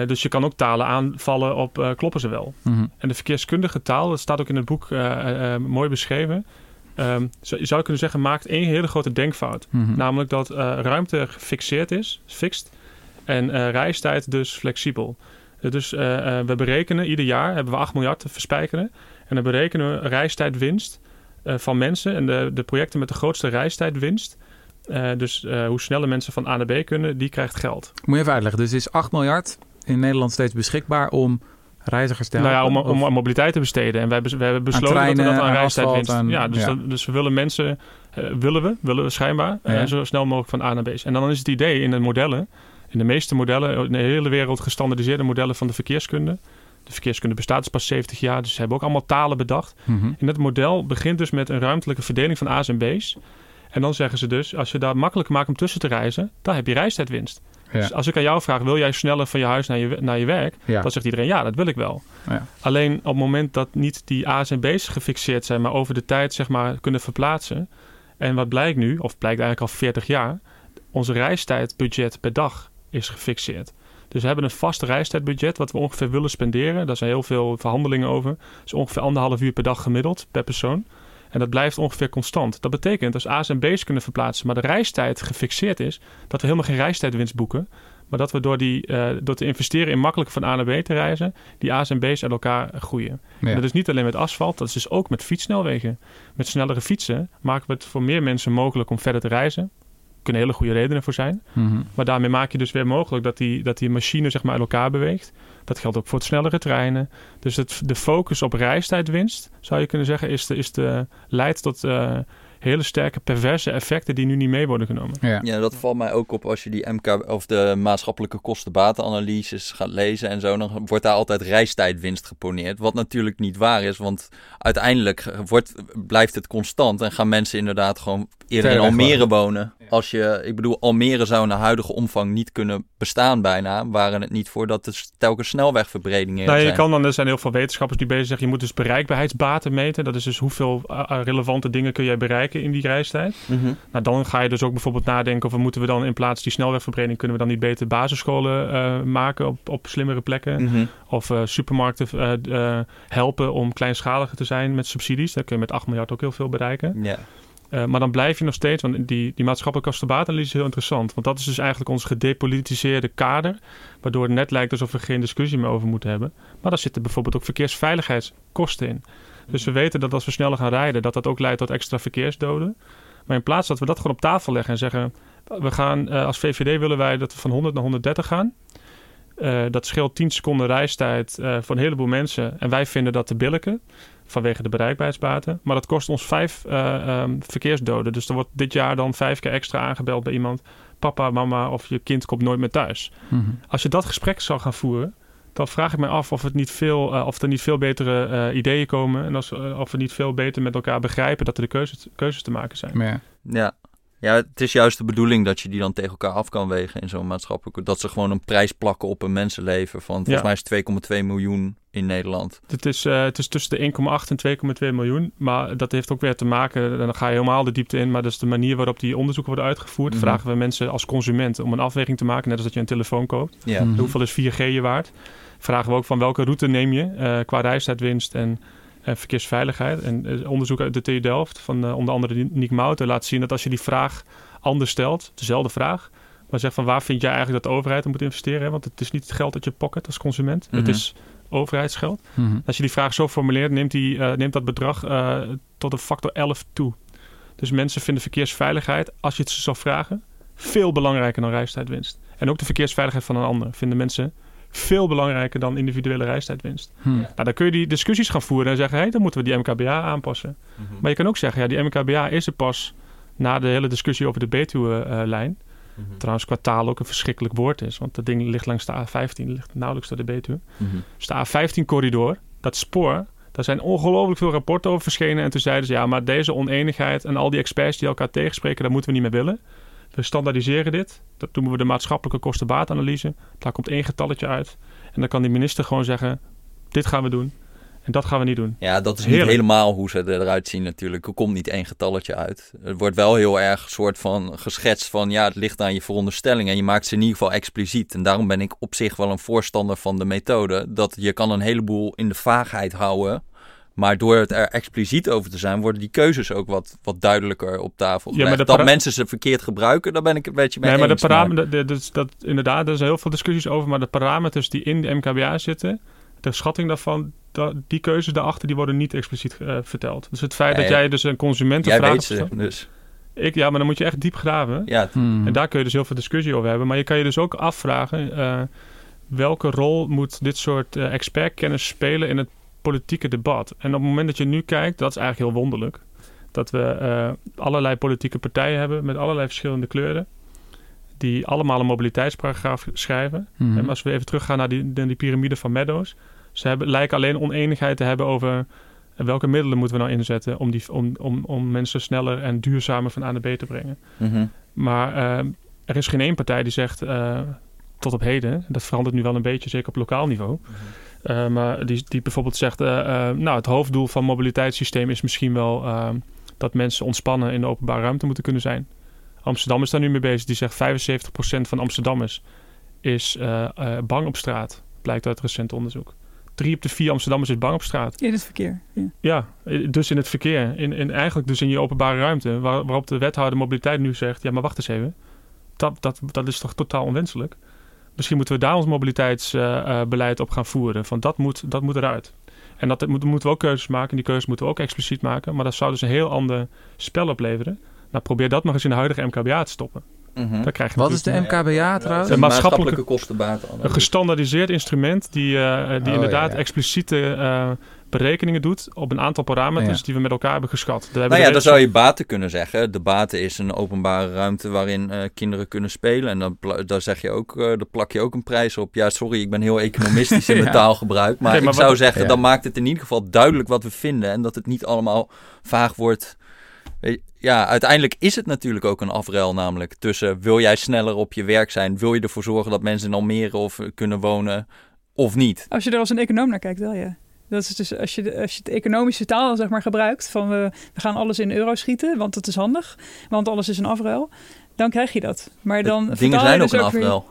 C: Eh, dus je kan ook talen aanvallen op eh, kloppen ze wel.
A: Mhm.
C: En de verkeerskundige taal, dat staat ook in het boek eh, mooi beschreven. Ehm, zo- je zou kunnen zeggen, maakt één hele grote denkfout.
A: Mhm.
C: Namelijk dat ruimte gefixeerd is, fixed. En reistijd dus flexibel. Dus we berekenen ieder jaar, hebben we 8 miljard te verspijkeren. En dan berekenen we reistijdwinst van mensen. En de, de projecten met de grootste reistijdwinst. dus hoe sneller mensen van A naar B kunnen, die krijgt geld.
A: Moet je even uitleggen. Dus er is 8 miljard in Nederland steeds beschikbaar om reizigers te
C: Nou
A: helpen.
C: ja, om, om, mobiliteit te besteden. En wij, hebben besloten
A: treinen,
C: dat we dat aan
A: aan
C: reistijd
A: asfalt,
C: winst.
A: aan-
C: ja, dus,
A: ja.
C: dat- dus we willen mensen, eh, willen we, willen we schijnbaar, eh, zo snel mogelijk van A naar B. En dan is het idee in de modellen, in de meeste modellen, in de hele wereld gestandardiseerde modellen van de verkeerskunde. De verkeerskunde bestaat dus pas 70 jaar, dus ze hebben ook allemaal talen bedacht.
A: Mhm.
C: En dat model begint dus met een ruimtelijke verdeling van A's en B's. En dan zeggen ze dus, als je dat makkelijk maakt om tussen te reizen, dan heb je reistijdwinst.
A: Ja.
C: Dus als ik aan jou vraag, wil jij sneller van je huis naar je, naar je werk?
A: Ja.
C: Dan zegt iedereen, ja, dat wil ik wel.
A: Ja.
C: Alleen op het moment dat niet die A's en B's gefixeerd zijn, maar over de tijd zeg maar kunnen verplaatsen. En wat blijkt nu, of blijkt eigenlijk al 40 jaar, onze reistijdbudget per dag is gefixeerd. Dus we hebben een vast reistijdbudget wat we ongeveer willen spenderen. Daar zijn heel veel verhandelingen over. Is ongeveer anderhalf uur per dag gemiddeld per persoon. En dat blijft ongeveer constant. Dat betekent als A's en B's kunnen verplaatsen, maar de reistijd gefixeerd is, dat we helemaal geen reistijdwinst boeken. Maar dat we door, die, eh, door te investeren in makkelijk van A naar B te reizen, die A's en B's uit elkaar groeien.
A: Ja.
C: Dat is niet alleen met asfalt, dat is dus ook met fietssnelwegen. Met snellere fietsen maken we het voor meer mensen mogelijk om verder te reizen. Er kunnen hele goede redenen voor zijn.
A: Mhm.
C: Maar daarmee maak je dus weer mogelijk dat die, dat die machine zeg maar, uit elkaar beweegt. Dat geldt ook voor het snellere treinen. Dus het, de focus op reistijdwinst, zou je kunnen zeggen, is de, is de, leidt tot eh, hele sterke perverse effecten die nu niet mee worden genomen.
A: Ja.
D: Ja, dat valt mij ook op als je die MK of de maatschappelijke kosten-batenanalyses gaat lezen en zo. Dan wordt daar altijd reistijdwinst geponeerd. Wat natuurlijk niet waar is, want uiteindelijk wordt, blijft het constant en gaan mensen inderdaad gewoon eerder in Almere wonen. Als je, ik bedoel, Almere zou naar huidige omvang niet kunnen bestaan bijna, waren het niet voor dat er telkens snelwegverbredingen
C: Nou, je
D: zijn.
C: kan dan, er zijn heel veel wetenschappers die bezig zijn. Je moet dus bereikbaarheidsbaten meten. Dat is dus hoeveel eh, relevante dingen kun jij bereiken in die reistijd.
D: Mhm.
C: Nou, dan ga je dus ook bijvoorbeeld nadenken of moeten we dan in plaats die snelwegverbreding, kunnen we dan niet beter basisscholen eh, maken op, op slimmere plekken?
D: Mhm.
C: Of eh, supermarkten eh, eh, helpen om kleinschalige te zijn met subsidies. Daar kun je met 8 miljard ook heel veel bereiken.
D: Ja.
C: Eh, maar dan blijf je nog steeds, want die, die maatschappelijke kostenbatenanalyse is heel interessant. Want dat is dus eigenlijk ons gedepolitiseerde kader. Waardoor het net lijkt alsof we geen discussie meer over moeten hebben. Maar daar zitten bijvoorbeeld ook verkeersveiligheidskosten in. Dus we weten dat als we sneller gaan rijden, dat dat ook leidt tot extra verkeersdoden. Maar in plaats dat we dat gewoon op tafel leggen en zeggen... we gaan eh, als VVD willen wij dat we van 100 naar 130 gaan. Eh, dat scheelt 10 seconden reistijd voor een heleboel mensen. En wij vinden dat te billijken vanwege de bereikbaarheidsbaten. Maar dat kost ons vijf eh, ehm, verkeersdoden. Dus er wordt dit jaar dan vijf keer extra aangebeld bij iemand. Papa, mama of je kind komt nooit meer thuis.
A: Mhm.
C: Als je dat gesprek zou gaan voeren, dan vraag ik me af of, het niet veel, uh, of er niet veel betere uh, ideeën komen. En als, uh, of we niet veel beter met elkaar begrijpen dat er de keuzes, keuzes te maken zijn.
A: Ja.
D: ja. Ja, het is juist de bedoeling dat je die dan tegen elkaar af kan wegen in zo'n maatschappelijke. Dat ze gewoon een prijs plakken op een mensenleven van volgens mij is 2,2 miljoen in Nederland.
C: Het is, uh, het is tussen de 1,8 en 2,2 miljoen. Maar dat heeft ook weer te maken, en dan ga je helemaal de diepte in. Maar dat is de manier waarop die onderzoeken worden uitgevoerd. Mm -hmm. Vragen we mensen als consument om een afweging te maken, net als dat je een telefoon koopt.
D: Ja. Mm -hmm.
C: Hoeveel is 4G je waard? Vragen we ook van welke route neem je uh, qua reistijdwinst en verkeersveiligheid. En onderzoek uit de TU Delft van uh, onder andere Nick Mouten laat zien dat als je die vraag anders stelt, dezelfde vraag, maar zegt van waar vind jij eigenlijk dat de overheid moet investeren? Want het is niet het geld uit je pocket als consument,
D: Mhm.
C: het is overheidsgeld.
A: Mhm.
C: Als je die vraag zo formuleert, neemt, die, uh, neemt dat bedrag uh, tot een factor 11 toe. Dus mensen vinden verkeersveiligheid, als je het ze zou vragen, veel belangrijker dan reistijdwinst. En ook de verkeersveiligheid van een ander vinden mensen veel belangrijker dan individuele reistijdwinst.
A: Hm.
C: Nou, dan kun je die discussies gaan voeren en zeggen: hé, hey, dan moeten we die MKBA aanpassen.
D: Mhm.
C: Maar je kan ook zeggen: ja, die MKBA is er pas na de hele discussie over de Betuwe-lijn.
D: Mhm.
C: Trouwens, qua taal ook een verschrikkelijk woord is, want dat ding ligt langs de A15, ligt nauwelijks door de Betuwe.
D: Mhm.
C: Dus de A15-corridor, dat spoor, daar zijn ongelooflijk veel rapporten over verschenen. En toen zeiden ze: ja, maar deze oneenigheid en al die experts die elkaar tegenspreken, daar moeten we niet meer willen. We standaardiseren dit. Dat doen we de maatschappelijke kosten-baatanalyse. Daar komt één getalletje uit. En dan kan die minister gewoon zeggen: dit gaan we doen. En dat gaan we niet doen.
D: Ja, dat is
C: Heerlijk.
D: niet helemaal hoe ze eruit zien natuurlijk. Er komt niet één getalletje uit. Er wordt wel heel erg soort van geschetst van... ja, het ligt aan je veronderstelling en je maakt ze in ieder geval expliciet. En daarom ben ik op zich wel een voorstander van de methode... dat je kan een heleboel in de vaagheid houden... Maar door het er expliciet over te zijn, worden die keuzes ook wat, wat duidelijker op tafel
C: Ja, maar
D: dat mensen ze verkeerd gebruiken, daar ben ik het een beetje mee
C: Nee, maar de parameters, de- dus dat, inderdaad, er zijn heel veel discussies over. Maar de parameters die in de MKBA zitten, de schatting daarvan, die keuzes daarachter, die worden niet expliciet eh, verteld. Dus het feit
D: Ja,
C: dat
D: ja.
C: jij dus een consument een
D: Jij weet ze, dus
C: Ik, ja, maar dan moet je echt diep graven.
D: ja,
A: Hm.
C: En daar kun je dus heel veel discussie over hebben. Maar je kan je dus ook afvragen... eh, welke rol moet dit soort eh, expertkennis spelen in het politieke debat? En op het moment dat je nu kijkt, dat is eigenlijk heel wonderlijk. Dat we eh, allerlei politieke partijen hebben met allerlei verschillende kleuren. Die allemaal een mobiliteitsparagraaf schrijven.
A: Mhm.
C: En als we even teruggaan naar die, naar die piramide van Meadows. Ze hebben, lijken alleen oneenigheid te hebben over welke middelen moeten we nou inzetten om, die, om, om, om mensen sneller en duurzamer van A naar B te brengen.
D: mhm.
C: Maar eh, er is geen één partij die zegt, eh, tot op heden, dat verandert nu wel een beetje, zeker op lokaal niveau. eh, maar die, die bijvoorbeeld zegt, eh, eh, nou het hoofddoel van mobiliteitssysteem is misschien wel eh, dat mensen ontspannen in de openbare ruimte moeten kunnen zijn. Amsterdam is daar nu mee bezig. Die zegt 75% van Amsterdammers is eh, eh, bang op straat. Blijkt uit recent onderzoek. Drie op de vier Amsterdammers is bang op straat.
B: In het verkeer. Ja.
C: Ja, eh, dus in het verkeer. In, in, eigenlijk dus in je openbare ruimte. Waar, waarop de wethouder mobiliteit nu zegt... ja, maar wacht eens even. Dat, dat, dat is toch totaal onwenselijk? Misschien moeten we daar ons mobiliteitsbeleid op gaan voeren. Van dat moet, dat moet eruit. En dat moet, moeten we ook keuzes maken. En die keuzes moeten we ook expliciet maken. Maar dat zou dus een heel ander spel opleveren. Nou, probeer dat maar eens in de huidige MKBA te stoppen.
D: Mhm.
C: Dan krijg je
A: Wat is de MKBA trouwens?
C: Een maatschappelijke-
D: kostenbaten.
C: een gestandaardiseerd instrument... die, eh, die
A: Oh,
C: inderdaad
A: ja.
C: expliciete eh, berekeningen doet... op een aantal parameters
A: Ja.
C: die we met elkaar hebben geschat. Daar hebben
D: Nou ja, dan zou je baten kunnen zeggen. De baten is een openbare ruimte waarin eh, kinderen kunnen spelen. En dan, daar zeg je ook, eh daar plak je ook een prijs op. Ja, sorry, ik ben heel economistisch in [LAUGHS] mijn
A: Ja.
D: taalgebruik. Maar, ik zou
C: wat-
D: zeggen,
A: Ja.
D: dan maakt het in ieder geval duidelijk wat we vinden. En dat het niet allemaal vaag wordt. Weet- Ja, uiteindelijk is het natuurlijk ook een afruil namelijk. Tussen wil jij sneller op je werk zijn? Wil je ervoor zorgen dat mensen in Almere of eh, kunnen wonen? Of niet?
B: Als je er als een econoom naar kijkt, wel ja. Dat is dus als je, de, als je de economische taal zeg maar, gebruikt, van we, we gaan alles in euro schieten, want dat is handig, want alles is een afruil, dan krijg je dat. Maar dan
D: Dingen zijn ook
B: dus
D: een
B: weer-
D: afruil.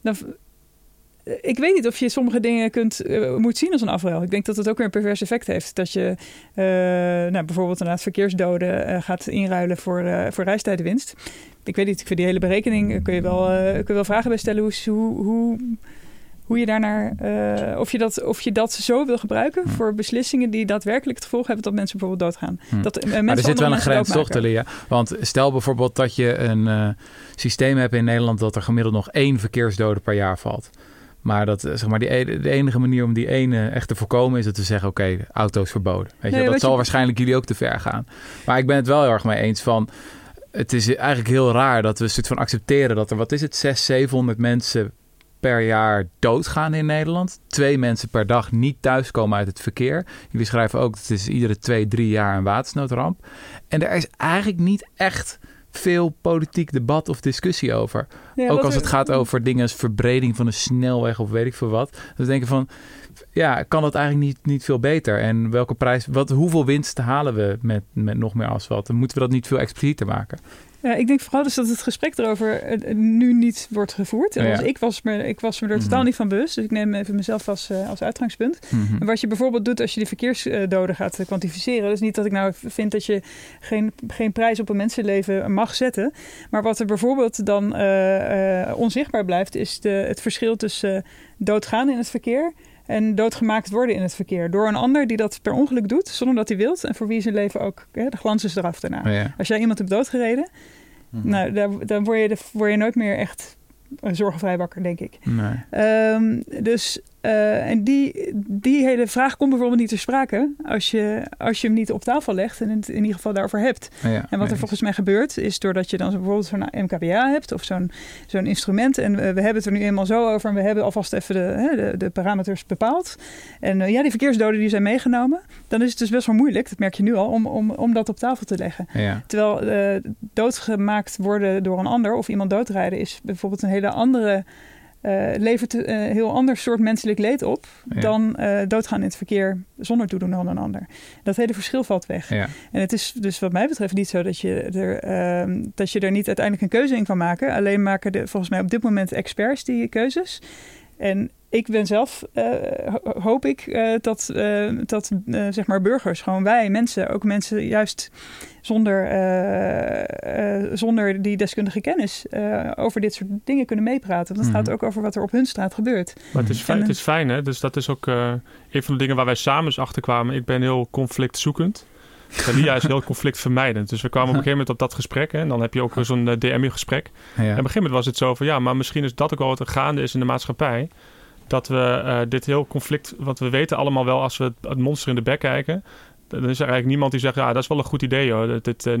B: dan, ik weet niet of je sommige dingen kunt, eh, moet zien als een afruil. Ik denk dat het ook weer een pervers effect heeft. Dat je eh, nou, bijvoorbeeld inderdaad verkeersdoden eh, gaat inruilen voor, voor reistijdwinst. Ik weet niet, ik vind die hele berekening, kun je wel, kun je wel vragen bij stellen hoe, hoe, hoe, je daarnaar, eh, of, je dat, of je dat zo wil gebruiken
A: Hm.
B: voor beslissingen die daadwerkelijk het gevolg hebben dat mensen bijvoorbeeld doodgaan.
A: Hm.
B: Dat, eh,
A: Maar
B: mensen
A: er zit wel een grens toch,
B: doodmaken.
A: Talia? Want stel bijvoorbeeld dat je een eh, systeem hebt in Nederland dat er gemiddeld nog één verkeersdode per jaar valt. Maar, dat, zeg maar die, e- de enige manier om die ene echt te voorkomen is dat we zeggen: oké, auto's verboden. Weet je,
B: Nee,
A: dat zal
B: je-
A: waarschijnlijk jullie ook te ver gaan. Maar ik ben het wel heel erg mee eens van. Het is eigenlijk heel raar dat we een soort van accepteren dat er, wat is het, 600, 700 mensen per jaar doodgaan in Nederland. Twee mensen per dag niet thuiskomen uit het verkeer. Jullie schrijven ook dat het is iedere twee, drie jaar een watersnoodramp. En er is eigenlijk niet echt veel politiek debat of discussie over.
B: Ja,
A: ook als het gaat over dingen als verbreding van een snelweg of weet ik veel wat. We denken van, ja, kan dat eigenlijk niet, niet veel beter? En welke prijs, wat, hoeveel winst halen we met, met nog meer asfalt? Dan moeten we dat niet veel explicieter maken.
B: Ja, ik denk vooral dus dat het gesprek erover eh, nu niet wordt gevoerd. En
A: Ja.
B: als ik, was me, ik was me er totaal
A: Mhm.
B: niet van bewust. Dus ik neem even mezelf als, eh, als uitgangspunt.
A: Mhm.
B: En wat je bijvoorbeeld doet als je de verkeersdoden gaat eh, kwantificeren. Dus niet dat ik nou vind dat je geen, geen prijs op een mensenleven mag zetten. Maar wat er bijvoorbeeld dan eh, eh, onzichtbaar blijft, is de, het verschil tussen eh, doodgaan in het verkeer. En doodgemaakt worden in het verkeer. Door een ander die dat per ongeluk doet, zonder dat hij wilt. En voor wie zijn leven ook, hè, de glans is eraf daarna.
A: Oh ja.
B: Als jij iemand hebt doodgereden,
D: Mhm.
B: nou, daar, dan word je, de, word je nooit meer echt een zorgenvrij wakker, denk ik.
A: Nee.
B: Ehm, dus, eh, en die, die hele vraag komt bijvoorbeeld niet ter sprake als je, als je hem niet op tafel legt en het in ieder geval daarover hebt.
A: Ja.
B: En wat er volgens mij gebeurt, is doordat je dan bijvoorbeeld zo'n MKBA hebt of zo'n zo'n instrument. En we, we hebben het er nu eenmaal zo over en we hebben alvast even de, hè, de, de parameters bepaald. En eh, ja, die verkeersdoden die zijn meegenomen. Dan is het dus best wel moeilijk, dat merk je nu al, om, om, om dat op tafel te leggen.
A: Ja.
B: Terwijl eh, doodgemaakt worden door een ander of iemand doodrijden is bijvoorbeeld een hele andere. Eh, levert een heel ander soort menselijk leed op
A: Ja.
B: dan eh, doodgaan in het verkeer zonder toedoen van een ander. Dat hele verschil valt weg.
A: Ja.
B: En het is dus wat mij betreft niet zo dat je er, ehm, dat je er niet uiteindelijk een keuze in kan maken. Alleen maken de, volgens mij op dit moment experts die keuzes. En ik ben zelf, eh, ho- hoop ik, eh, dat, eh, dat zeg maar burgers, gewoon wij mensen, ook mensen juist zonder, eh, eh, zonder die deskundige kennis eh, over dit soort dingen kunnen meepraten. Want het
A: Mhm.
B: gaat ook over wat er op hun straat gebeurt.
C: Maar het is, fijn,
B: En,
C: het is fijn, hè? Dus dat is ook eh, een van de dingen waar wij samen eens achter kwamen. Ik ben heel conflictzoekend. Lia is heel [LAUGHS] conflictvermijdend. Dus we kwamen op een gegeven moment op dat gesprek. Hè? En dan heb je ook zo'n DM-gesprek.
A: Ja.
C: En op een gegeven moment was het zo van... ja, maar misschien is dat ook wel wat er gaande is in de maatschappij. Dat we eh, dit heel conflict... want we weten allemaal wel als we het, het monster in de bek kijken... dan is er eigenlijk niemand die zegt... ja, dat is wel een goed idee hoor. Dit, eh,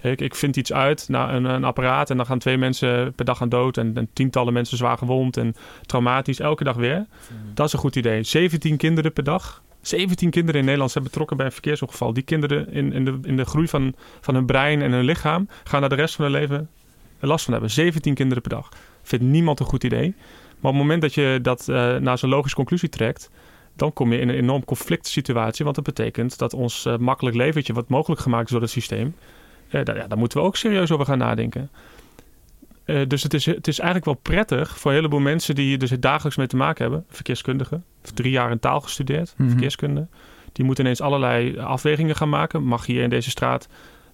C: ik, ik vind iets uit, nou, een, een apparaat... en dan gaan twee mensen per dag aan dood... En, en tientallen mensen zwaar gewond en traumatisch... elke dag weer. Dat is een goed idee. 17 kinderen per dag. 17 kinderen in Nederland zijn betrokken bij een verkeersongeval. Die kinderen in, in, de, in de groei van, van hun brein en hun lichaam... gaan daar de rest van hun leven last van hebben. 17 kinderen per dag. Vindt niemand een goed idee. Maar op het moment dat je dat eh, naar zo'n logische conclusie trekt... dan kom je in een enorm conflict situatie. Want dat betekent dat ons eh, makkelijk leventje... wat mogelijk gemaakt is door het systeem... eh, daar, ja, daar moeten we ook serieus over gaan nadenken. Dus het is, het is eigenlijk wel prettig voor een heleboel mensen... die hier dus het dagelijks mee te maken hebben. Verkeerskundigen. Drie jaar in taal gestudeerd.
A: Mhm.
C: Verkeerskunde. Die moeten ineens allerlei afwegingen gaan maken. Mag hier in deze straat...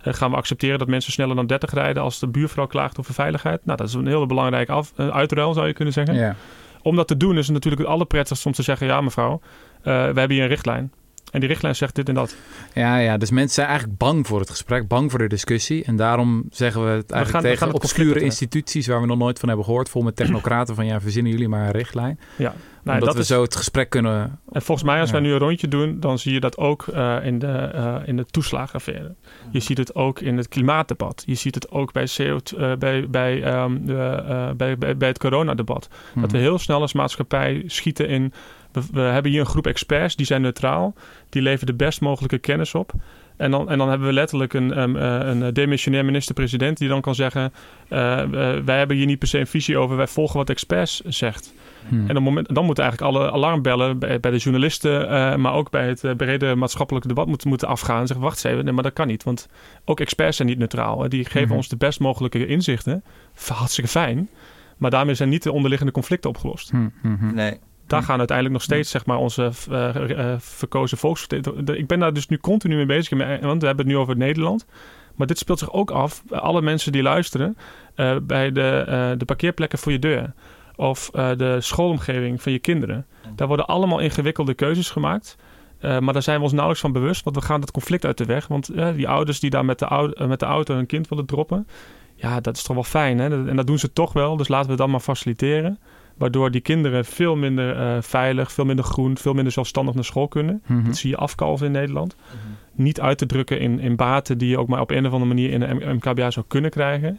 C: eh, gaan we accepteren dat mensen sneller dan 30 rijden... als de buurvrouw klaagt over veiligheid? Nou, dat is een hele belangrijke af, eh, uitruil, zou je kunnen zeggen.
A: Ja.
C: Om dat te doen is het natuurlijk het allerprettigst om te zeggen... ja, mevrouw, eh, we hebben hier een richtlijn. En die richtlijn zegt dit en dat.
A: Ja, ja, dus mensen zijn eigenlijk bang voor het gesprek, bang voor de discussie. En daarom zeggen we het eigenlijk
C: gaan- we gaan
A: tegen
C: het
A: obscure
C: conflict
A: instituties waar we nog nooit van hebben gehoord, vol met technocraten van ja, verzinnen jullie maar een richtlijn.
C: Ja, nou,
A: Omdat
C: dat
A: we
C: is,
A: zo het gesprek kunnen.
C: En volgens mij, als
A: Ja.
C: wij nu een rondje doen, dan zie je dat ook eh, in, de, eh, in de toeslagenaffaire. Je ziet het ook in het klimaatdebat. Je ziet het ook bij, CO2, eh, bij, bij, ehm, de, eh, bij, bij, bij het coronadebat. Dat we
A: Mhm.
C: heel snel als maatschappij schieten in. We, we hebben hier een groep experts, die zijn neutraal. Die leveren de best mogelijke kennis op. En dan, en dan hebben we letterlijk een, um, uh, een demissionair minister-president die dan kan zeggen: uh, uh, Wij hebben hier niet per se een visie over, wij volgen wat experts zegt.
A: Hmm.
C: En op moment, dan moeten eigenlijk alle alarmbellen bij, bij de journalisten, uh, maar ook bij het uh, brede maatschappelijke debat moeten, moeten afgaan. En zeggen: Wacht even, nee, maar dat kan niet. Want ook experts zijn niet neutraal. Die geven
A: Mhm.
C: ons de best mogelijke inzichten. Hartstikke fijn. Maar daarmee zijn niet de onderliggende conflicten opgelost.
A: Hmm, hmm, hmm.
D: Nee.
C: Daar gaan uiteindelijk nog steeds zeg maar, onze uh, uh, verkozen volksvertegenwoordigers. Ik ben daar dus nu continu mee bezig, want we hebben het nu over Nederland. Maar dit speelt zich ook af alle mensen die luisteren uh, bij de, de parkeerplekken voor je deur. Of de schoolomgeving van je kinderen. Daar worden allemaal ingewikkelde keuzes gemaakt. Maar daar zijn we ons nauwelijks van bewust, want we gaan dat conflict uit de weg. Want die ouders die daar met de, oude, met de auto hun kind willen droppen, ja, dat is toch wel fijn. Hè? En dat doen ze toch wel, dus laten we dat maar faciliteren. Waardoor die kinderen veel minder uh, veilig, veel minder groen, veel minder zelfstandig naar school kunnen.
A: Mhm.
C: Dat zie je afkalven in Nederland. Mm-hmm. Niet uit te drukken in, in baten die je ook maar op een of andere manier in een MKBA zou kunnen krijgen.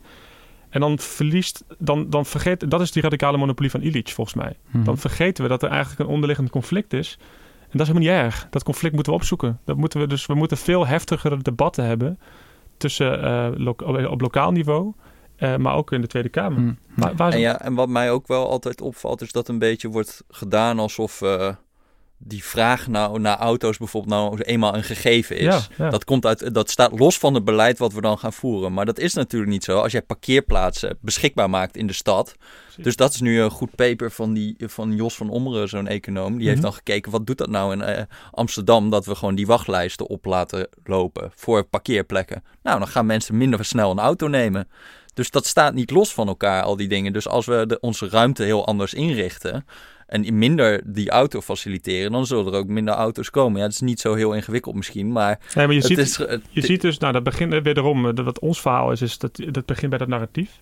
C: En dan verliest, dan, dan vergeet, dat is die radicale monopolie van Illich volgens mij.
A: Mhm.
C: Dan vergeten we dat er eigenlijk een onderliggend conflict is. En dat is helemaal niet erg. Dat conflict moeten we opzoeken. Dat moeten we, dus we moeten veel heftigere debatten hebben tussen eh, lo- op lokaal niveau, eh, maar ook in de Tweede Kamer. Waar, waar is
D: En, ja, en wat mij ook wel altijd opvalt, is dat een beetje wordt gedaan alsof eh, die vraag nou, naar auto's bijvoorbeeld nou eenmaal een gegeven is.
C: Ja, ja.
D: Dat, komt uit, dat staat los van het beleid wat we dan gaan voeren. Maar dat is natuurlijk niet zo als jij parkeerplaatsen beschikbaar maakt in de stad. Dus dat is nu een goed paper van, die, van Jos van Ommeren, zo'n econoom. Die heeft
C: Mhm.
D: dan gekeken, wat doet dat nou in eh, Amsterdam... dat we gewoon die wachtlijsten op laten lopen voor parkeerplekken. Nou, dan gaan mensen minder snel een auto nemen. Dus dat staat niet los van elkaar, al die dingen. Dus als we de, onze ruimte heel anders inrichten... en minder die auto faciliteren... dan zullen er ook minder auto's komen. Ja, het is niet zo heel ingewikkeld misschien, maar...
C: Nee, maar je
D: het
C: ziet,
D: is, het-
C: je ziet dus, nou, dat begint eh, wederom, eh, dat wat ons verhaal is, is dat, dat begint bij dat narratief.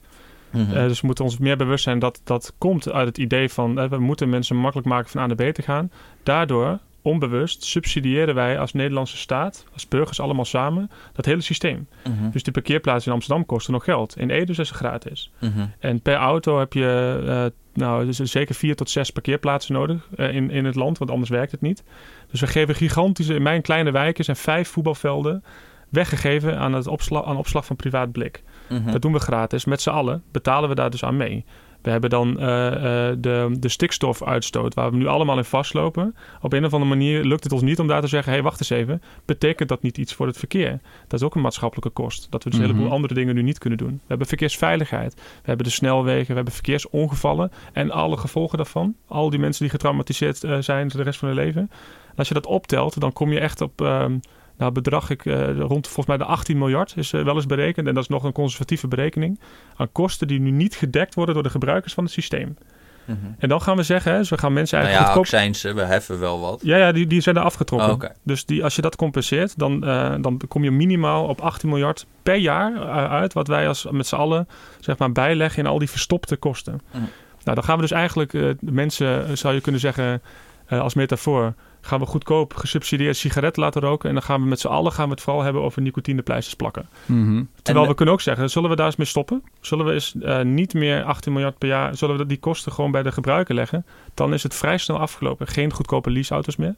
D: Mhm.
C: Eh, dus we moeten ons meer bewust zijn dat dat komt uit het idee van eh, we moeten mensen makkelijk maken van A naar B te gaan. Daardoor, onbewust, subsidiëren wij als Nederlandse staat, als burgers allemaal samen, dat hele systeem.
D: Mhm.
C: Dus die parkeerplaatsen in Amsterdam kosten nog geld. In Ede is het gratis.
D: Mhm.
C: En per auto heb je eh, nou, dus zeker vier tot zes parkeerplaatsen nodig eh, in, in het land, want anders werkt het niet. Dus we geven gigantische, in mijn kleine wijken zijn vijf voetbalvelden weggegeven aan, het opslag, aan opslag van privaat blik.
D: Mhm.
C: Dat doen we gratis. Met z'n allen betalen we daar dus aan mee. We hebben dan eh, eh, de, de stikstofuitstoot, waar we nu allemaal in vastlopen. Op een of andere manier lukt het ons niet om daar te zeggen: hé, hey, wacht eens even. Betekent dat niet iets voor het verkeer? Dat is ook een maatschappelijke kost. Dat we dus een
A: Mhm.
C: heleboel andere dingen nu niet kunnen doen. We hebben verkeersveiligheid. We hebben de snelwegen. We hebben verkeersongevallen. En alle gevolgen daarvan. Al die mensen die getraumatiseerd eh, zijn de rest van hun leven. En als je dat optelt, dan kom je echt op. ehm, nou, bedrag ik eh, rond volgens mij de 18 miljard is eh, wel eens berekend. En dat is nog een conservatieve berekening. Aan kosten die nu niet gedekt worden door de gebruikers van het systeem.
D: Mhm.
C: En dan gaan we zeggen, hè, dus we gaan mensen
D: Nou
C: eigenlijk
D: ja,
C: goedkoop...
D: accijnsen, we heffen wel wat.
C: Ja, ja die, die zijn er afgetrokken.
D: Oh.
C: Dus die, als je dat compenseert, dan, eh, dan kom je minimaal op 18 miljard per jaar uit. Wat wij als met z'n allen zeg maar, bijleggen in al die verstopte kosten.
D: Mhm.
C: Nou, dan gaan we dus eigenlijk mensen, zou je kunnen zeggen, als metafoor, gaan we goedkoop gesubsidieerd sigaretten laten roken. En dan gaan we met z'n allen gaan we het vooral hebben over nicotinepleisters plakken.
A: Mhm.
C: Terwijl
D: En-
C: we kunnen ook zeggen, zullen we daar eens mee stoppen? Zullen we eens eh, niet meer 18 miljard per jaar, zullen we die kosten gewoon bij de gebruiker leggen? Dan is het vrij snel afgelopen. Geen goedkope leaseauto's meer.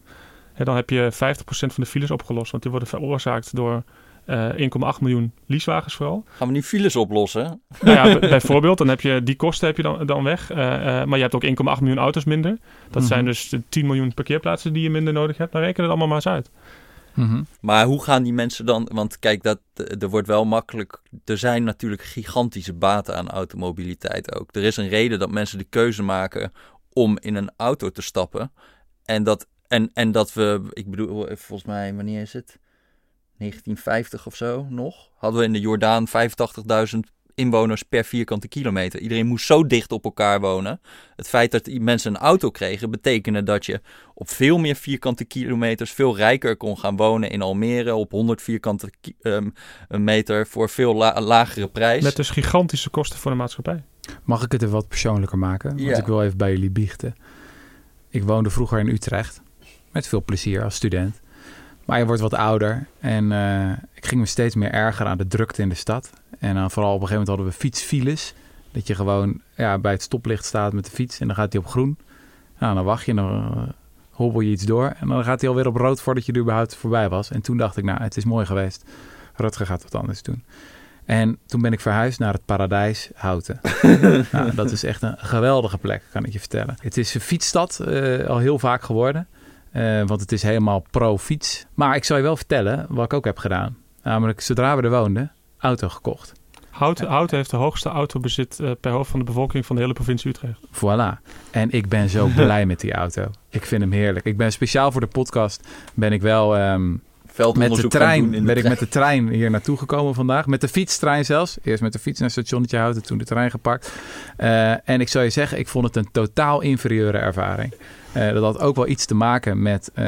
C: En dan heb je 50% van de files opgelost, want die worden veroorzaakt door eh 1,8 miljoen leasewagens vooral.
D: Gaan we nu files oplossen?
C: Nou ja, bijvoorbeeld, dan heb je die kosten heb je dan, dan weg. Eh, eh, maar je hebt ook 1,8 miljoen auto's minder. Dat
A: Mhm.
C: zijn dus de 10 miljoen parkeerplaatsen die je minder nodig hebt. Dan reken het allemaal maar eens uit.
A: Mhm.
D: Maar hoe gaan die mensen dan... Want kijk, dat, er wordt wel makkelijk... Er zijn natuurlijk gigantische baten aan automobiliteit ook. Er is een reden dat mensen de keuze maken om in een auto te stappen. En dat, en, en dat we... Ik bedoel, volgens mij, wanneer is het? 1950 of zo nog? Hadden we in de Jordaan 85.000 inwoners per vierkante kilometer. Iedereen moest zo dicht op elkaar wonen. Het feit dat die mensen een auto kregen, betekende dat je op veel meer vierkante kilometers veel rijker kon gaan wonen in Almere op 100 vierkante ehm, meter voor veel la- lagere prijs.
C: Met dus gigantische kosten voor de maatschappij.
A: Mag ik het er wat persoonlijker maken? Want
D: Ja.
A: ik wil even bij jullie biechten. Ik woonde vroeger in Utrecht. Met veel plezier als student. Maar je wordt wat ouder. En eh, ik ging me steeds meer ergeren aan de drukte in de stad. En dan vooral op een gegeven moment hadden we fietsfiles. Dat je gewoon ja, bij het stoplicht staat met de fiets. En dan gaat hij op groen. Nou, dan wacht je en dan eh, hobbel je iets door. En dan gaat hij alweer op rood voordat je er überhaupt voorbij was. En toen dacht ik, nou, het is mooi geweest. Rutger gaat wat anders doen. En toen ben ik verhuisd naar het Paradijs Houten. [LAUGHS] nou, dat is echt een geweldige plek, kan ik je vertellen. Het is een fietsstad eh, al heel vaak geworden. Eh, want het is helemaal pro-fiets. Maar ik zal je wel vertellen wat ik ook heb gedaan. Namelijk, zodra we er woonden, auto gekocht.
C: Houten, Houten heeft de hoogste autobezit eh, per hoofd van de bevolking van de hele provincie Utrecht.
A: Voilà. En ik ben zo [LAUGHS] blij met die auto. Ik vind hem heerlijk. Ik ben speciaal voor de podcast ben ik wel ehm, met de trein
D: de
A: ben ik met de trein hier naartoe gekomen vandaag. Met de fietstrein zelfs. Eerst met de fiets naar stationnetje Houten, toen de trein gepakt. Eh, en ik zou je zeggen, ik vond het een totaal inferieure ervaring. Eh, dat had ook wel iets te maken met eh,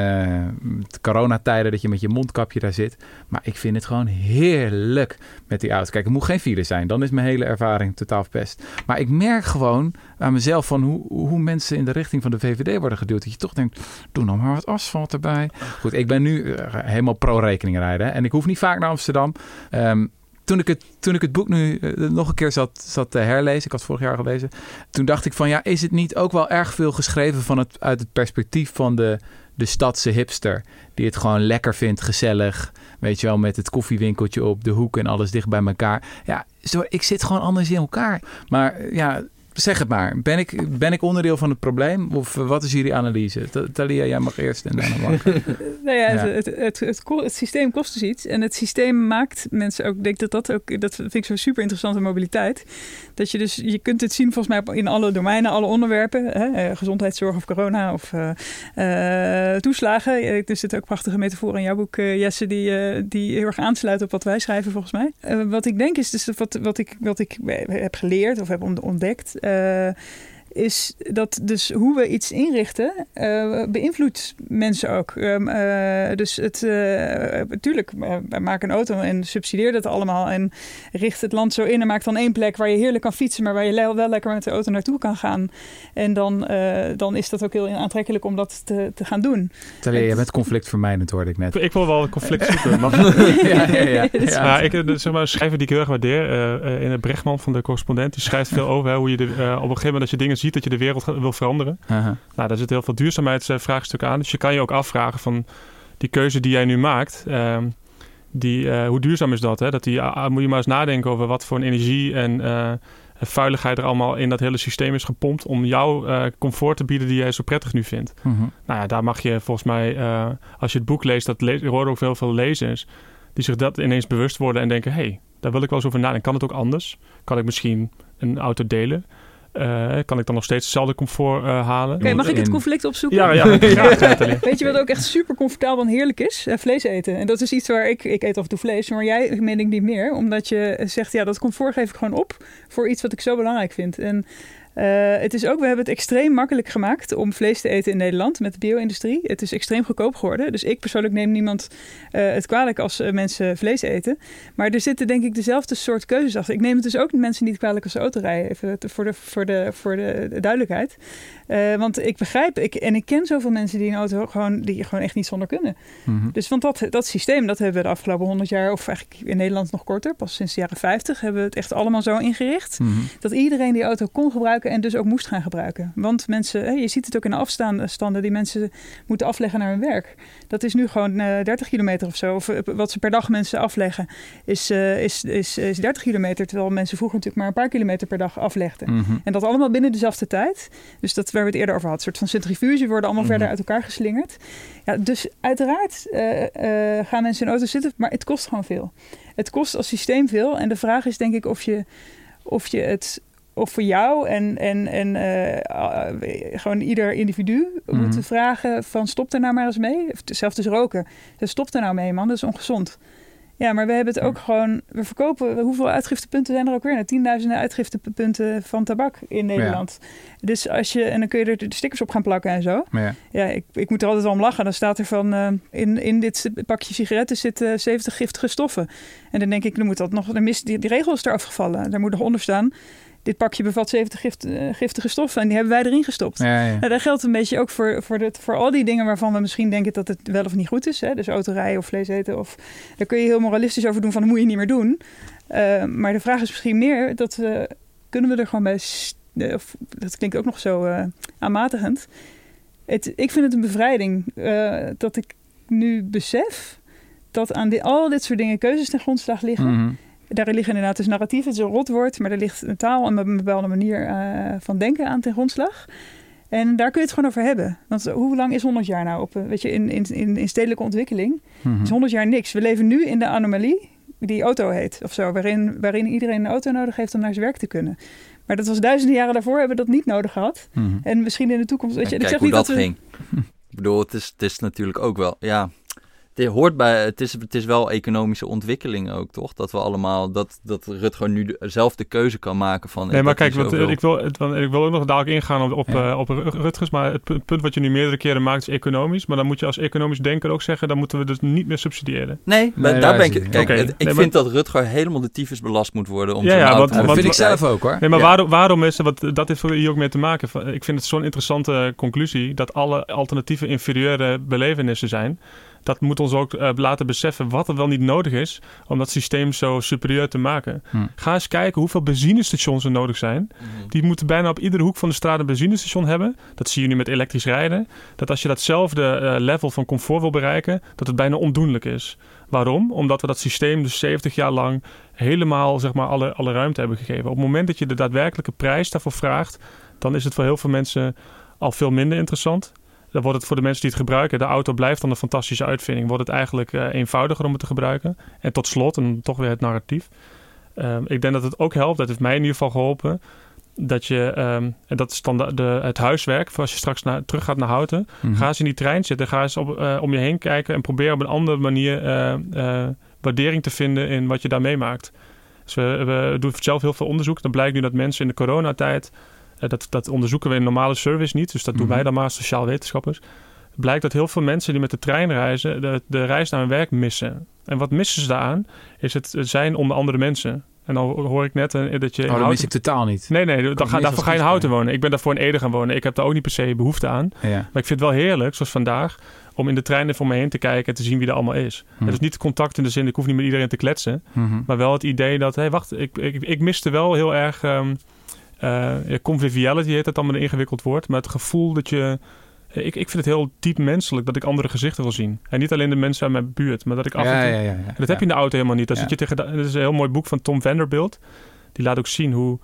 A: de coronatijden, dat je met je mondkapje daar zit. Maar ik vind het gewoon heerlijk met die auto. Kijk, het moet geen file zijn, dan is mijn hele ervaring totaal verpest. Maar ik merk gewoon aan mezelf van hoe, hoe mensen in de richting van de VVD worden geduwd. Dat je toch denkt, doe nou maar wat asfalt erbij. Goed, ik ben nu eh, helemaal pro-rekening rijden. En ik hoef niet vaak naar Amsterdam. Ehm, toen ik het, toen ik het boek nu eh, nog een keer zat, zat te herlezen, ik had het vorig jaar gelezen, toen dacht ik van ja, is het niet ook wel erg veel geschreven van het, uit het perspectief van de, de stadse hipster, die het gewoon lekker vindt, gezellig, weet je wel, met het koffiewinkeltje op de hoek en alles dicht bij elkaar. Ja, zo, ik zit gewoon anders in elkaar. Maar ja, Zeg het maar. Ben ik, ben ik onderdeel van het probleem? Of wat is jullie analyse? Talia, jij mag eerst en dan mag [LAUGHS]
B: nou ja, Het, het, het, het, systeem kost dus iets. En het systeem maakt mensen ook... Ik denk dat dat ook... Dat vind ik zo super interessante mobiliteit. Dat je dus... Je kunt het zien volgens mij in alle domeinen, alle onderwerpen. Hè? Eh, gezondheidszorg of corona of uh, uh, toeslagen. Er zit ook prachtige metafoor in jouw boek, Jesse... Die, die heel erg aansluit op wat wij schrijven volgens mij. wat ik denk is dus wat, wat, ik, wat ik heb geleerd of heb ontdekt uh, is dat dus hoe we iets inrichten uh, beïnvloedt mensen ook. Um, uh, dus het, natuurlijk, uh, maak een auto en subsidieer dat allemaal en richt het land zo in en maak dan één plek waar je heerlijk kan fietsen, maar waar je wel lekker met de auto naartoe kan gaan. En dan, dan is dat ook heel aantrekkelijk om dat te, te gaan doen.
A: Terwijl je bent conflictvermijdend, hoorde ik net.
C: Ik wil wel een conflict [LAUGHS] zoeken. ja, ja, ja, ja. [LAUGHS] [LAUGHS] ik, zeg maar, een schrijver die ik heel erg waardeer, in het Brechtman van de correspondent, die schrijft veel over hè, hoe je de, op een gegeven moment dat je dingen ziet dat je de wereld wil veranderen. Nou, daar zit heel veel duurzaamheidsvraagstukken aan. Dus je kan je ook afvragen van die keuze die jij nu maakt. Ehm, die, uh, hoe duurzaam is dat? Hè? dat die, uh, moet je maar eens nadenken over wat voor een energie en uh, vuiligheid er allemaal in dat hele systeem is gepompt om jou comfort te bieden die jij zo prettig nu vindt. Uh Nou ja, daar mag je volgens mij, als je het boek leest, dat le horen ook heel veel lezers die zich dat ineens bewust worden en denken: hé, hey, daar wil ik wel eens over nadenken. Kan het ook anders? Kan ik misschien een auto delen? Uh, kan ik dan nog steeds hetzelfde comfort uh, halen?
B: Oké, okay, mag ik het conflict opzoeken?
C: Ja, ja graag. [LAUGHS]
B: Weet je wat ook echt super comfortabel en heerlijk is? Uh, vlees eten. En dat is iets waar ik, ik eet af en toe vlees, maar jij meen ik niet meer. Omdat je zegt, ja, dat comfort geef ik gewoon op voor iets wat ik zo belangrijk vind. En uh, het is ook, we hebben het extreem makkelijk gemaakt om vlees te eten in Nederland met de bio-industrie. Het is extreem goedkoop geworden. Dus ik persoonlijk neem niemand uh, het kwalijk als uh, mensen vlees eten. Maar er zitten denk ik dezelfde soort keuzes achter. Ik neem het dus ook mensen niet kwalijk als ze auto rijden. Even voor de, voor de, voor de, de duidelijkheid. want ik begrijp, ik, en ik ken zoveel mensen die een auto gewoon, die gewoon echt niet zonder kunnen. Mm -hmm. Dus want dat, dat systeem, dat hebben we de afgelopen honderd jaar, of eigenlijk in Nederland nog korter, pas sinds de jaren 50, hebben we het echt allemaal zo ingericht. Mm -hmm. Dat iedereen die auto kon gebruiken en dus ook moest gaan gebruiken. Want mensen, je ziet het ook in de afstanden die mensen moeten afleggen naar hun werk. Dat is nu gewoon uh, eh, 30 kilometer of zo. Of eh, wat ze per dag mensen afleggen is, is, is, is 30 kilometer. Terwijl mensen vroeger natuurlijk maar een paar kilometer per dag aflegden. Mm -hmm. En dat allemaal binnen dezelfde tijd. Dus dat waar we het eerder over hadden. Een soort van centrifuge worden allemaal mm -hmm. verder uit elkaar geslingerd. Ja, dus uiteraard gaan mensen in auto zitten. Maar het kost gewoon veel. Het kost als systeem veel. En de vraag is denk ik of je, of je het of voor jou en, en, en uh, gewoon ieder individu mm -hmm. moeten vragen van stop er nou maar eens mee. Zelfs dus roken. Dus stop er nou mee man, dat is ongezond. Ja, maar we hebben het ook gewoon... We verkopen... Hoeveel uitgiftepunten zijn er ook weer? Nou, tienduizenden uitgiftepunten van tabak in Nederland. Ja. Dus als je... En dan kun je er de stickers op gaan plakken en zo. Ja, ja ik, ik moet er altijd wel om lachen. Dan staat er van... Uh, in, in dit pakje sigaretten zitten uh, 70 giftige stoffen. En dan denk ik, dan moet dat nog... Dan mis, die, die regel is eraf gevallen. Daar moet nog onder staan dit pakje bevat 70 gift, uh, giftige stoffen en die hebben wij erin gestopt. Ja, ja. Nou, dat geldt een beetje ook voor, voor, dit, voor al die dingen waarvan we misschien denken dat het wel of niet goed is. Hè? Dus autorijden of vlees eten. Of, daar kun je heel moralistisch over doen van dat moet je niet meer doen. Uh, maar de vraag is misschien meer dat we, kunnen we er gewoon bij, of, dat klinkt ook nog zo uh, aanmatigend. Het, ik vind het een bevrijding dat ik nu besef dat aan die, al dit soort dingen keuzes ten grondslag liggen. Mm -hmm. Daar liggen inderdaad dus narratief, het is een rotwoord, maar er ligt een taal en een bepaalde manier uh, van denken aan ten grondslag. En daar kun je het gewoon over hebben. Want hoe lang is 100 jaar nou op, weet je, in, in, in stedelijke ontwikkeling? Mm-hmm. Is 100 jaar niks. We leven nu in de anomalie die auto heet of zo, waarin, waarin iedereen een auto nodig heeft om naar zijn werk te kunnen. Maar dat was duizenden jaren daarvoor hebben we dat niet nodig gehad. Mm-hmm. En misschien in de toekomst. Weet je,
D: en
B: ik
D: zeg
B: niet
D: dat,
B: dat
D: we... ging. [LAUGHS] ik bedoel, het is, het is natuurlijk ook wel, ja, het hoort bij, het is, het is wel economische ontwikkeling ook, toch? Dat we allemaal, dat, dat Rutger nu zelf de keuze kan maken van...
C: Nee, maar kijk, wat, ik, wil, het, ik wil ook nog dadelijk ingaan op, op, ja. uh, op Rutgers, maar het punt wat je nu meerdere keren maakt is economisch. Maar dan moet je als economisch denker ook zeggen, dan moeten we dus niet meer subsidiëren.
D: Nee, maar nee, daar ben ik... Kijk, okay. ik nee, vind maar, dat Rutger helemaal de tyfus belast moet worden om
C: ja, ja, want,
A: dat vind ik zelf ook, hoor.
C: Nee, maar ja. waarom, waarom is wat dat heeft hier ook mee te maken. Ik vind het zo'n interessante conclusie dat alle alternatieve inferieure belevenissen zijn dat moet ons ook uh, laten beseffen wat er wel niet nodig is om dat systeem zo superieur te maken.
A: Hm.
C: Ga eens kijken hoeveel benzinestations er nodig zijn.
D: Mhm.
C: Die moeten bijna op iedere hoek van de straat een benzinestation hebben. Dat zie je nu met elektrisch rijden. Dat als je datzelfde eh, level van comfort wil bereiken, dat het bijna ondoenlijk is. Waarom? Omdat we dat systeem dus 70 jaar lang helemaal zeg maar, alle, alle ruimte hebben gegeven. Op het moment dat je de daadwerkelijke prijs daarvoor vraagt, dan is het voor heel veel mensen al veel minder interessant. Dan wordt het voor de mensen die het gebruiken, de auto blijft dan een fantastische uitvinding. Wordt het eigenlijk eh, eenvoudiger om het te gebruiken. En tot slot, en toch weer het narratief. Ehm, ik denk dat het ook helpt, dat heeft mij in ieder geval geholpen. Dat je, ehm, en dat is dan de, de- het huiswerk, voor als je straks naar, terug gaat naar Houten.
A: Mhm.
C: Ga eens in die trein zitten, ga eens op, eh, om je heen kijken en probeer op een andere manier eh, waardering te vinden in wat je daar meemaakt. Dus we, we doen zelf heel veel onderzoek. Dan blijkt nu dat mensen in de coronatijd, dat, dat onderzoeken we in normale service niet, dus dat doen
A: Mhm.
C: wij dan maar, sociaal wetenschappers. Blijkt dat heel veel mensen die met de trein reizen, de, de reis naar hun werk missen. En wat missen ze daaraan? Is het zijn onder andere mensen. En dan hoor ik net eh, dat je.
A: Oh, dat
C: Houten-
A: mis ik totaal niet.
C: Nee, nee, dan ga, daarvoor
A: als
C: ga je in Houten wonen. Ik ben daarvoor in Ede gaan wonen. Ik heb daar ook niet per se behoefte aan.
A: Ja.
C: Maar ik vind het wel heerlijk, zoals vandaag, om in de trein even om me heen te kijken en te zien wie er allemaal is.
A: Hm.
C: Het is niet contact in de zin, ik hoef niet met iedereen te kletsen.
A: Mhm.
C: Maar wel het idee dat, hé, hey, wacht, ik, ik, ik miste wel heel erg ehm eh, ja, conviviality, heet het dan met een ingewikkeld woord. Maar het gevoel dat je. Ik, ik vind het heel diep menselijk dat ik andere gezichten wil zien. En niet alleen de mensen uit mijn buurt, maar dat ik af en toe.
A: ja, ja, ja.
C: En dat heb je in de auto helemaal niet.
A: Ja.
C: zit je tegen dat is een heel mooi boek van Tom Vanderbilt. Die laat ook zien hoe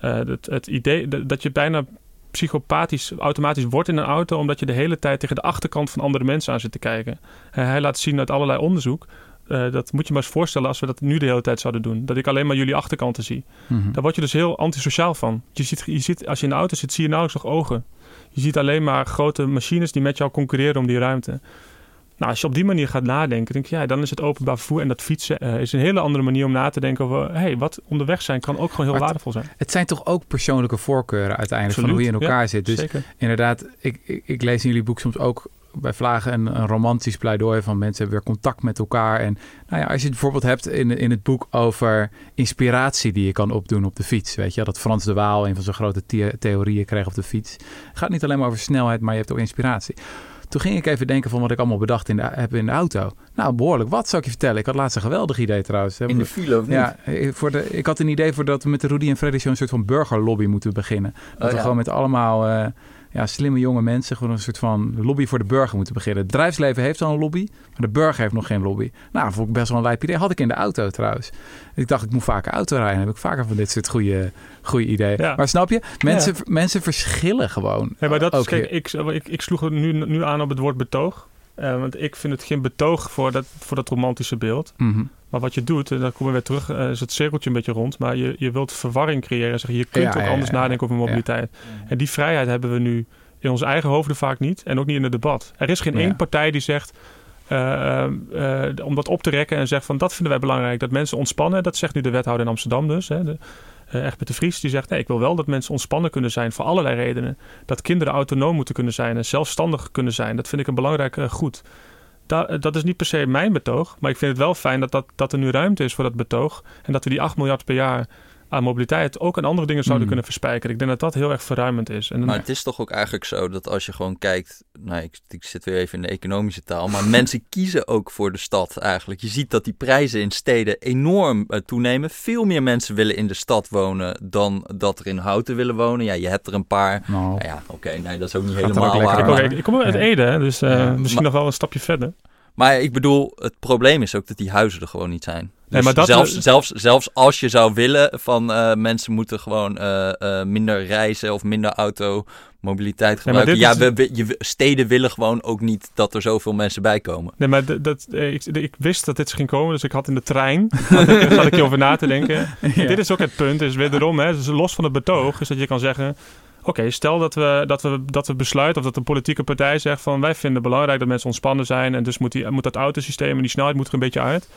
C: eh, het, het idee dat, dat je bijna psychopathisch automatisch wordt in een auto, omdat je de hele tijd tegen de achterkant van andere mensen aan zit te kijken. En hij laat zien uit allerlei onderzoek. Eh, dat moet je maar eens voorstellen als we dat nu de hele tijd zouden doen. Dat ik alleen maar jullie achterkanten zie.
A: Mhm.
C: Daar word je dus heel antisociaal van. Je ziet, je ziet, als je in de auto zit, zie je nauwelijks nog ogen. Je ziet alleen maar grote machines die met jou concurreren om die ruimte. Nou, als je op die manier gaat nadenken, denk je, ja, dan is het openbaar vervoer en dat fietsen eh, is een hele andere manier om na te denken over, hey, wat onderweg zijn kan ook gewoon heel
A: Maar
C: waardevol zijn.
A: Het zijn toch ook persoonlijke voorkeuren uiteindelijk van hoe je in elkaar zit. Dus
C: Zeker.
A: inderdaad, ik, ik, ik lees in jullie boek soms ook bij Vlagen een, een romantisch pleidooi van mensen hebben weer contact met elkaar. En nou ja, als je het bijvoorbeeld hebt in, in het boek over inspiratie die je kan opdoen op de fiets. Weet je, dat Frans de Waal een van zijn grote the- theorieën kreeg op de fiets. Het gaat niet alleen maar over snelheid, maar je hebt ook inspiratie. Toen ging ik even denken van wat ik allemaal bedacht in de, heb in de auto. Nou, behoorlijk wat zou ik je vertellen. Ik had laatst een geweldig idee trouwens.
D: In de file of niet?
A: Ja, eh, voor de, ik had een idee voor dat we met de Rudy en Freddy zo'n soort van burgerlobby moeten beginnen. Dat
D: Oh,
A: we gewoon met allemaal eh, ja, slimme jonge mensen gewoon een soort van lobby voor de burger moeten beginnen. Het bedrijfsleven heeft al een lobby, maar de burger heeft nog geen lobby. Nou, vond ik best wel een lijp idee. Had ik in de auto trouwens. Ik dacht, ik moet vaker auto rijden. Dan heb ik vaker van dit soort goede, goede ideeën.
C: Ja.
A: Maar snap je? Mensen, mensen verschillen gewoon.
C: Maar dat is, kijk, ik, ik, ik sloeg er nu, nu aan op het woord betoog. Eh, want ik vind het geen betoog voor dat, voor dat romantische beeld.
A: Mhm.
C: Maar wat je doet, en daar komen we weer terug, eh, is het cirkeltje een beetje rond. Maar je, je wilt verwarring creëren. Zeg, je kunt
A: Ja,
C: ook
A: ja,
C: anders
A: ja,
C: nadenken over mobiliteit. En die vrijheid hebben we nu in onze eigen hoofden vaak niet. En ook niet in het debat. Er is geen één partij die zegt... eh, eh, eh, om dat op te rekken en zegt van dat vinden wij belangrijk. Dat mensen ontspannen. Dat zegt nu de wethouder in Amsterdam dus. Hè, de, eh, Egbert de Vries die zegt... Nee, ik wil wel dat mensen ontspannen kunnen zijn voor allerlei redenen. Dat kinderen autonoom moeten kunnen zijn en zelfstandig kunnen zijn. Dat vind ik een belangrijk eh, goed. Da- dat is niet per se mijn betoog. Maar ik vind het wel fijn dat, dat, dat er nu ruimte is voor dat betoog. En dat we die 8 miljard per jaar aan mobiliteit ook aan andere dingen zouden
A: Mm.
C: kunnen verspijkeren. Ik denk dat dat heel erg verruimend is. En dan-
D: Maar het is toch ook eigenlijk zo dat als je gewoon kijkt, nou ik, ik zit weer even in de economische taal, maar [LAUGHS] mensen kiezen ook voor de stad eigenlijk. Je ziet dat die prijzen in steden enorm eh, toenemen. Veel meer mensen willen in de stad wonen dan dat er in Houten willen wonen. Ja, je hebt er een paar.
A: Nou,
D: Nou ja, oké, nee, dat is ook niet
A: Gaat
D: helemaal waar.
C: ik, ik kom uit
A: Ja.
C: Ede, hè, dus eh,
A: Ja,
C: misschien
D: maar-
C: nog wel een stapje verder.
D: Maar ik bedoel, het probleem is ook dat die huizen er gewoon niet zijn. Dus
C: Nee, maar dat-
D: zelfs, zelfs, zelfs als je zou willen van eh, mensen moeten gewoon eh, eh, minder reizen of minder automobiliteit gebruiken. Ja, we, we- je, steden willen gewoon ook niet dat er zoveel mensen bij komen.
C: Nee, maar dat, eh, ik, ik wist dat dit ging komen, dus ik had in de trein, [LAUGHS] had ik, zat ik hierover na te denken. [LAUGHS]
A: ja.
C: Dit is ook het punt, is wederom, hè, dus los van het betoog, is dat je kan zeggen... Oké, stel dat we, dat, we, dat we besluiten of dat een politieke partij zegt van... wij vinden het belangrijk dat mensen ontspannen zijn... en dus moet, die, moet dat autosysteem en die snelheid moet er een beetje uit.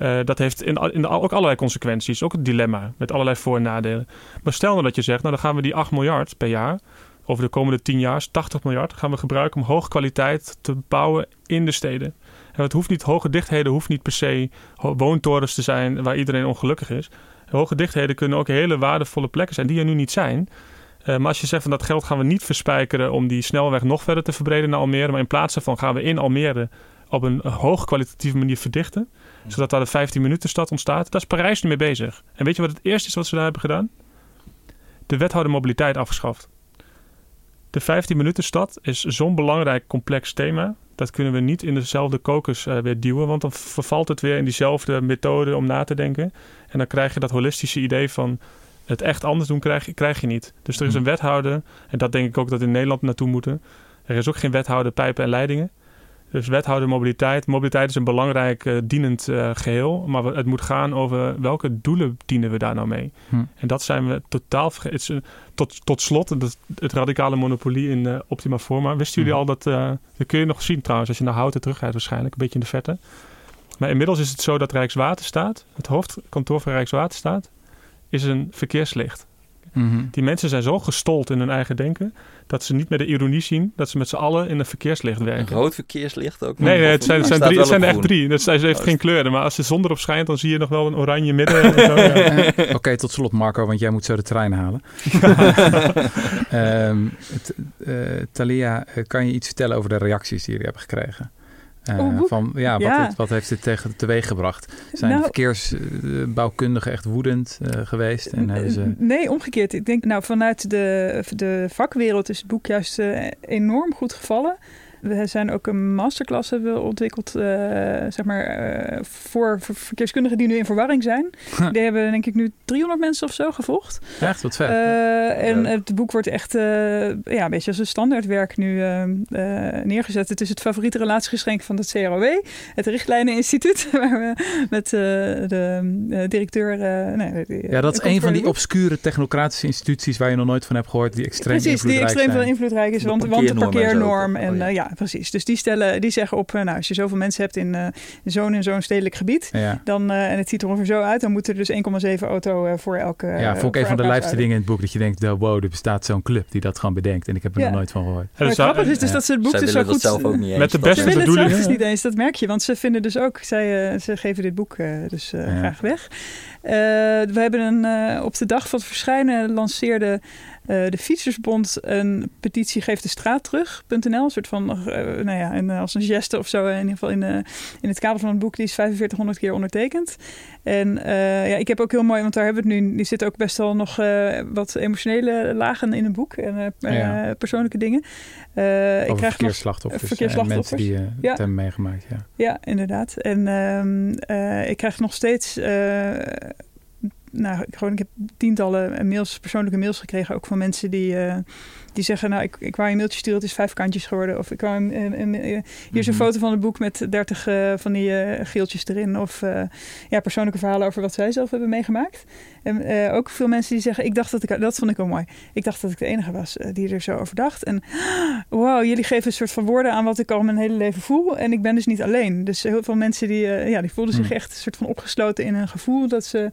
C: Eh, dat heeft in, in ook allerlei consequenties. Ook een dilemma met allerlei voor- en nadelen. Maar stel nou dat je zegt, nou dan gaan we die 8 miljard per jaar... over de komende 10 jaar, is 80 miljard... gaan we gebruiken om hoge kwaliteit te bouwen in de steden. En het hoeft niet, hoge dichtheden hoeft niet per se woontorens te zijn... waar iedereen ongelukkig is. Hoge dichtheden kunnen ook hele waardevolle plekken zijn... die er nu niet zijn... Eh, maar als je zegt van dat geld gaan we niet verspijkeren om die snelweg nog verder te verbreden naar Almere. Maar in plaats daarvan gaan we in Almere op een hoog kwalitatieve manier verdichten. Zodat daar de 15 minuten stad ontstaat. Daar is Parijs nu mee bezig. En weet je wat het eerste is wat ze daar hebben gedaan? De wethouder mobiliteit afgeschaft. De 15 minuten stad is zo'n belangrijk complex thema. Dat kunnen we niet in dezelfde kokers uh, weer duwen. Want dan vervalt het weer in diezelfde methode om na te denken. En dan krijg je dat holistische idee van het echt anders doen krijg, krijg je niet. Dus er is een wethouder, en dat denk ik ook dat in Nederland naartoe moeten. Er is ook geen wethouder pijpen en leidingen. Dus wethouder mobiliteit. Mobiliteit is een belangrijk uh, dienend uh, geheel. Maar het moet gaan over welke doelen dienen we daar nou mee. Hm. En dat zijn we totaal vergeten. Tot, tot slot, het, het radicale monopolie in Optima Forma. Wisten jullie hm. al dat... dat kun je nog zien trouwens als je naar Houten terugrijdt waarschijnlijk. Een beetje in de verte. Maar inmiddels is het zo dat Rijkswaterstaat... Het hoofdkantoor van Rijkswaterstaat... is een verkeerslicht. Mm Die mensen zijn zo gestold in hun eigen denken dat ze niet met de ironie zien dat ze met z'n allen in een verkeerslicht werken.
D: Een rood verkeerslicht ook?
C: Nee, nee het zijn, het zijn, drie, het zijn er echt drie. Het zijn, ze heeft oh, geen kleuren, maar als de zon erop schijnt, dan zie je nog wel een oranje midden.
A: ja. [LAUGHS] Oké, tot slot Marco, want jij moet zo de trein halen. [LAUGHS] um, uh, Thalia, eh, kan je iets vertellen over de reacties die jullie hebben gekregen? Uh, van, ja, wat, Heeft, wat heeft dit tegen teweeg gebracht? Zijn nou, verkeersbouwkundigen echt woedend uh, geweest? En hebben ze...
B: Nee, omgekeerd. Ik denk, nou, vanuit de, de vakwereld is het boek juist uh, enorm goed gevallen. We zijn ook een masterclass hebben ontwikkeld, uh, zeg maar, uh, voor verkeerskundigen die nu in verwarring zijn. Die hebben denk ik nu 300 mensen of zo gevolgd.
A: Echt, wat vet.
B: Uh, en het boek wordt echt ja, een beetje als een standaardwerk nu neergezet. Het is het favoriete relatiegeschenk van het CROW, het Richtlijneninstituut, [LAUGHS] waar we met de directeur...
A: Nee, ja, dat is een van die obscure technocratische instituties waar je nog nooit van hebt gehoord, die extreem
B: Precies, die extreem veel invloedrijk is, want, want de parkeernorm en, en oh, ja precies. Dus die, stellen, die zeggen op, eh, nou, als je zoveel mensen hebt in uh, zo'n en zo'n stedelijk gebied, dan, uh, en het ziet er ongeveer zo uit, dan moet er dus 1,7 auto voor elke.
A: Ja, vond ik een van de lijfste dingen in het boek, dat je denkt, wow, er bestaat zo'n club die dat gewoon bedenkt. En ik heb er nog nooit van gehoord.
B: Ja, dus grappig is dus dat ze het boek dus zo goed...
D: zelf ook niet eens.
C: Met de beste bedoelingen.
B: Het niet eens, dat merk je, want ze vinden dus ook, zij, ze geven dit boek dus graag weg. we hebben een, op de dag van het verschijnen lanceerde uh, de Fietsersbond een petitie geeft de straat terug.nl. Een soort van, uh, nou ja, als een geste of zo. In ieder geval in, in het kader van het boek. Die is 4500 keer ondertekend. En ja, ik heb ook heel mooi, want daar hebben we het nu. Die zitten ook best wel nog wat emotionele lagen in het boek. En ja. persoonlijke dingen.
A: ik krijg verkeersslachtoffers, verkeersslachtoffers. En mensen die het hebben meegemaakt. Ja,
B: ja inderdaad. En ehm, ik krijg nog steeds nou, gewoon, ik heb tientallen mails, persoonlijke mails gekregen, ook van mensen die, uh, die zeggen, nou, ik, ik wou een mailtje sturen, het is vijf kantjes geworden. Of ik wou een, een, hier is een mhm. foto van het boek met dertig uh, van die uh, geeltjes erin. Of ja, persoonlijke verhalen over wat zij zelf hebben meegemaakt. En ook veel mensen die zeggen, ik dacht dat ik, dat vond ik wel mooi. Ik dacht dat ik de enige was die er zo over dacht. En [GASPS] wow, jullie geven een soort van woorden aan wat ik al mijn hele leven voel. En ik ben dus niet alleen. Dus heel veel mensen die, ja, die voelden zich mhm. echt een soort van opgesloten in een gevoel dat ze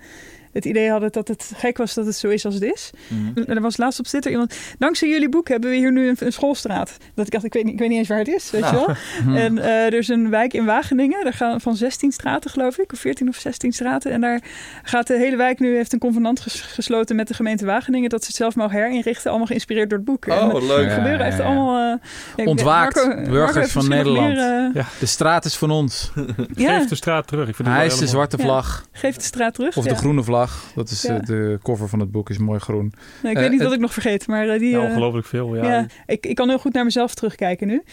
B: het idee hadden dat het gek was dat het zo is als het is. Mm Er was laatst op Twitter iemand... Dankzij jullie boek hebben we hier nu een, schoolstraat. Dat ik dacht, ik weet, niet, ik weet niet eens waar het is, weet je nou. wel. [LAUGHS] En uh, er is een wijk in Wageningen. Daar gaan van 16 straten, geloof ik. Of 14 of 16 straten. En daar gaat de hele wijk nu... heeft een convenant gesloten met de gemeente Wageningen... dat ze het zelf mogen herinrichten. Allemaal geïnspireerd door het boek.
D: Oh,
B: en,
D: leuk.
B: Gebeuren echt allemaal...
A: Uh, Ontwaakt, burgers van Nederland. Meer, uh, de straat is van ons.
C: Geef de straat terug. Ik
A: vind Hij is de zwarte vlag.
B: Geef de straat terug.
A: Of de groene vlag. Dat is de cover van het boek is mooi groen.
B: Nee, ik weet niet uh, wat ik nog vergeet, maar uh, die...
C: Ja, ongelooflijk veel, ja. ja.
B: ik, ik kan heel goed naar mezelf terugkijken nu.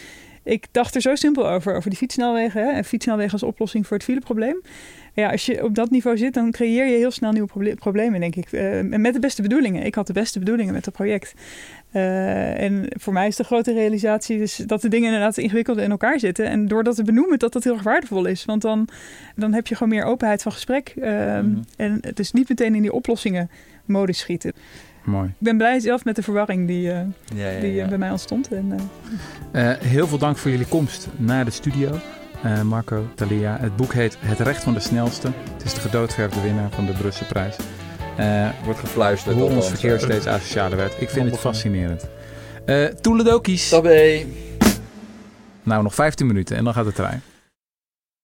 B: Ik dacht er zo simpel over, over die fietssnelwegen. Hè, en fietssnelwegen als oplossing voor het fileprobleem. Ja, als je op dat niveau zit, dan creëer je heel snel nieuwe problemen, denk ik. Uh, met de beste bedoelingen. Ik had de beste bedoelingen met het project. Uh, en voor mij is de grote realisatie dus dat de dingen inderdaad ingewikkeld in elkaar zitten. En door dat te benoemen, dat dat heel erg waardevol is. Want dan, dan heb je gewoon meer openheid van gesprek. Uh, mm. En het is niet meteen in die oplossingen modus schieten.
A: Mooi. Ik
B: ben blij zelf met de verwarring die, uh, ja, ja, die bij mij ontstond. En,
A: heel veel dank voor jullie komst naar de studio. Marco, Thalia. Het boek heet Het Recht van de Snelste. Het is de gedoodverfde winnaar van de Brusselse prijs.
D: Uh, Wordt gefluisterd.
A: Hoe ons verkeer steeds asocialer werd. Ik vind het fascinerend. Uh, Toeledokies.
D: Tabé.
A: Nou, nog 15 minuten en dan gaat de trein.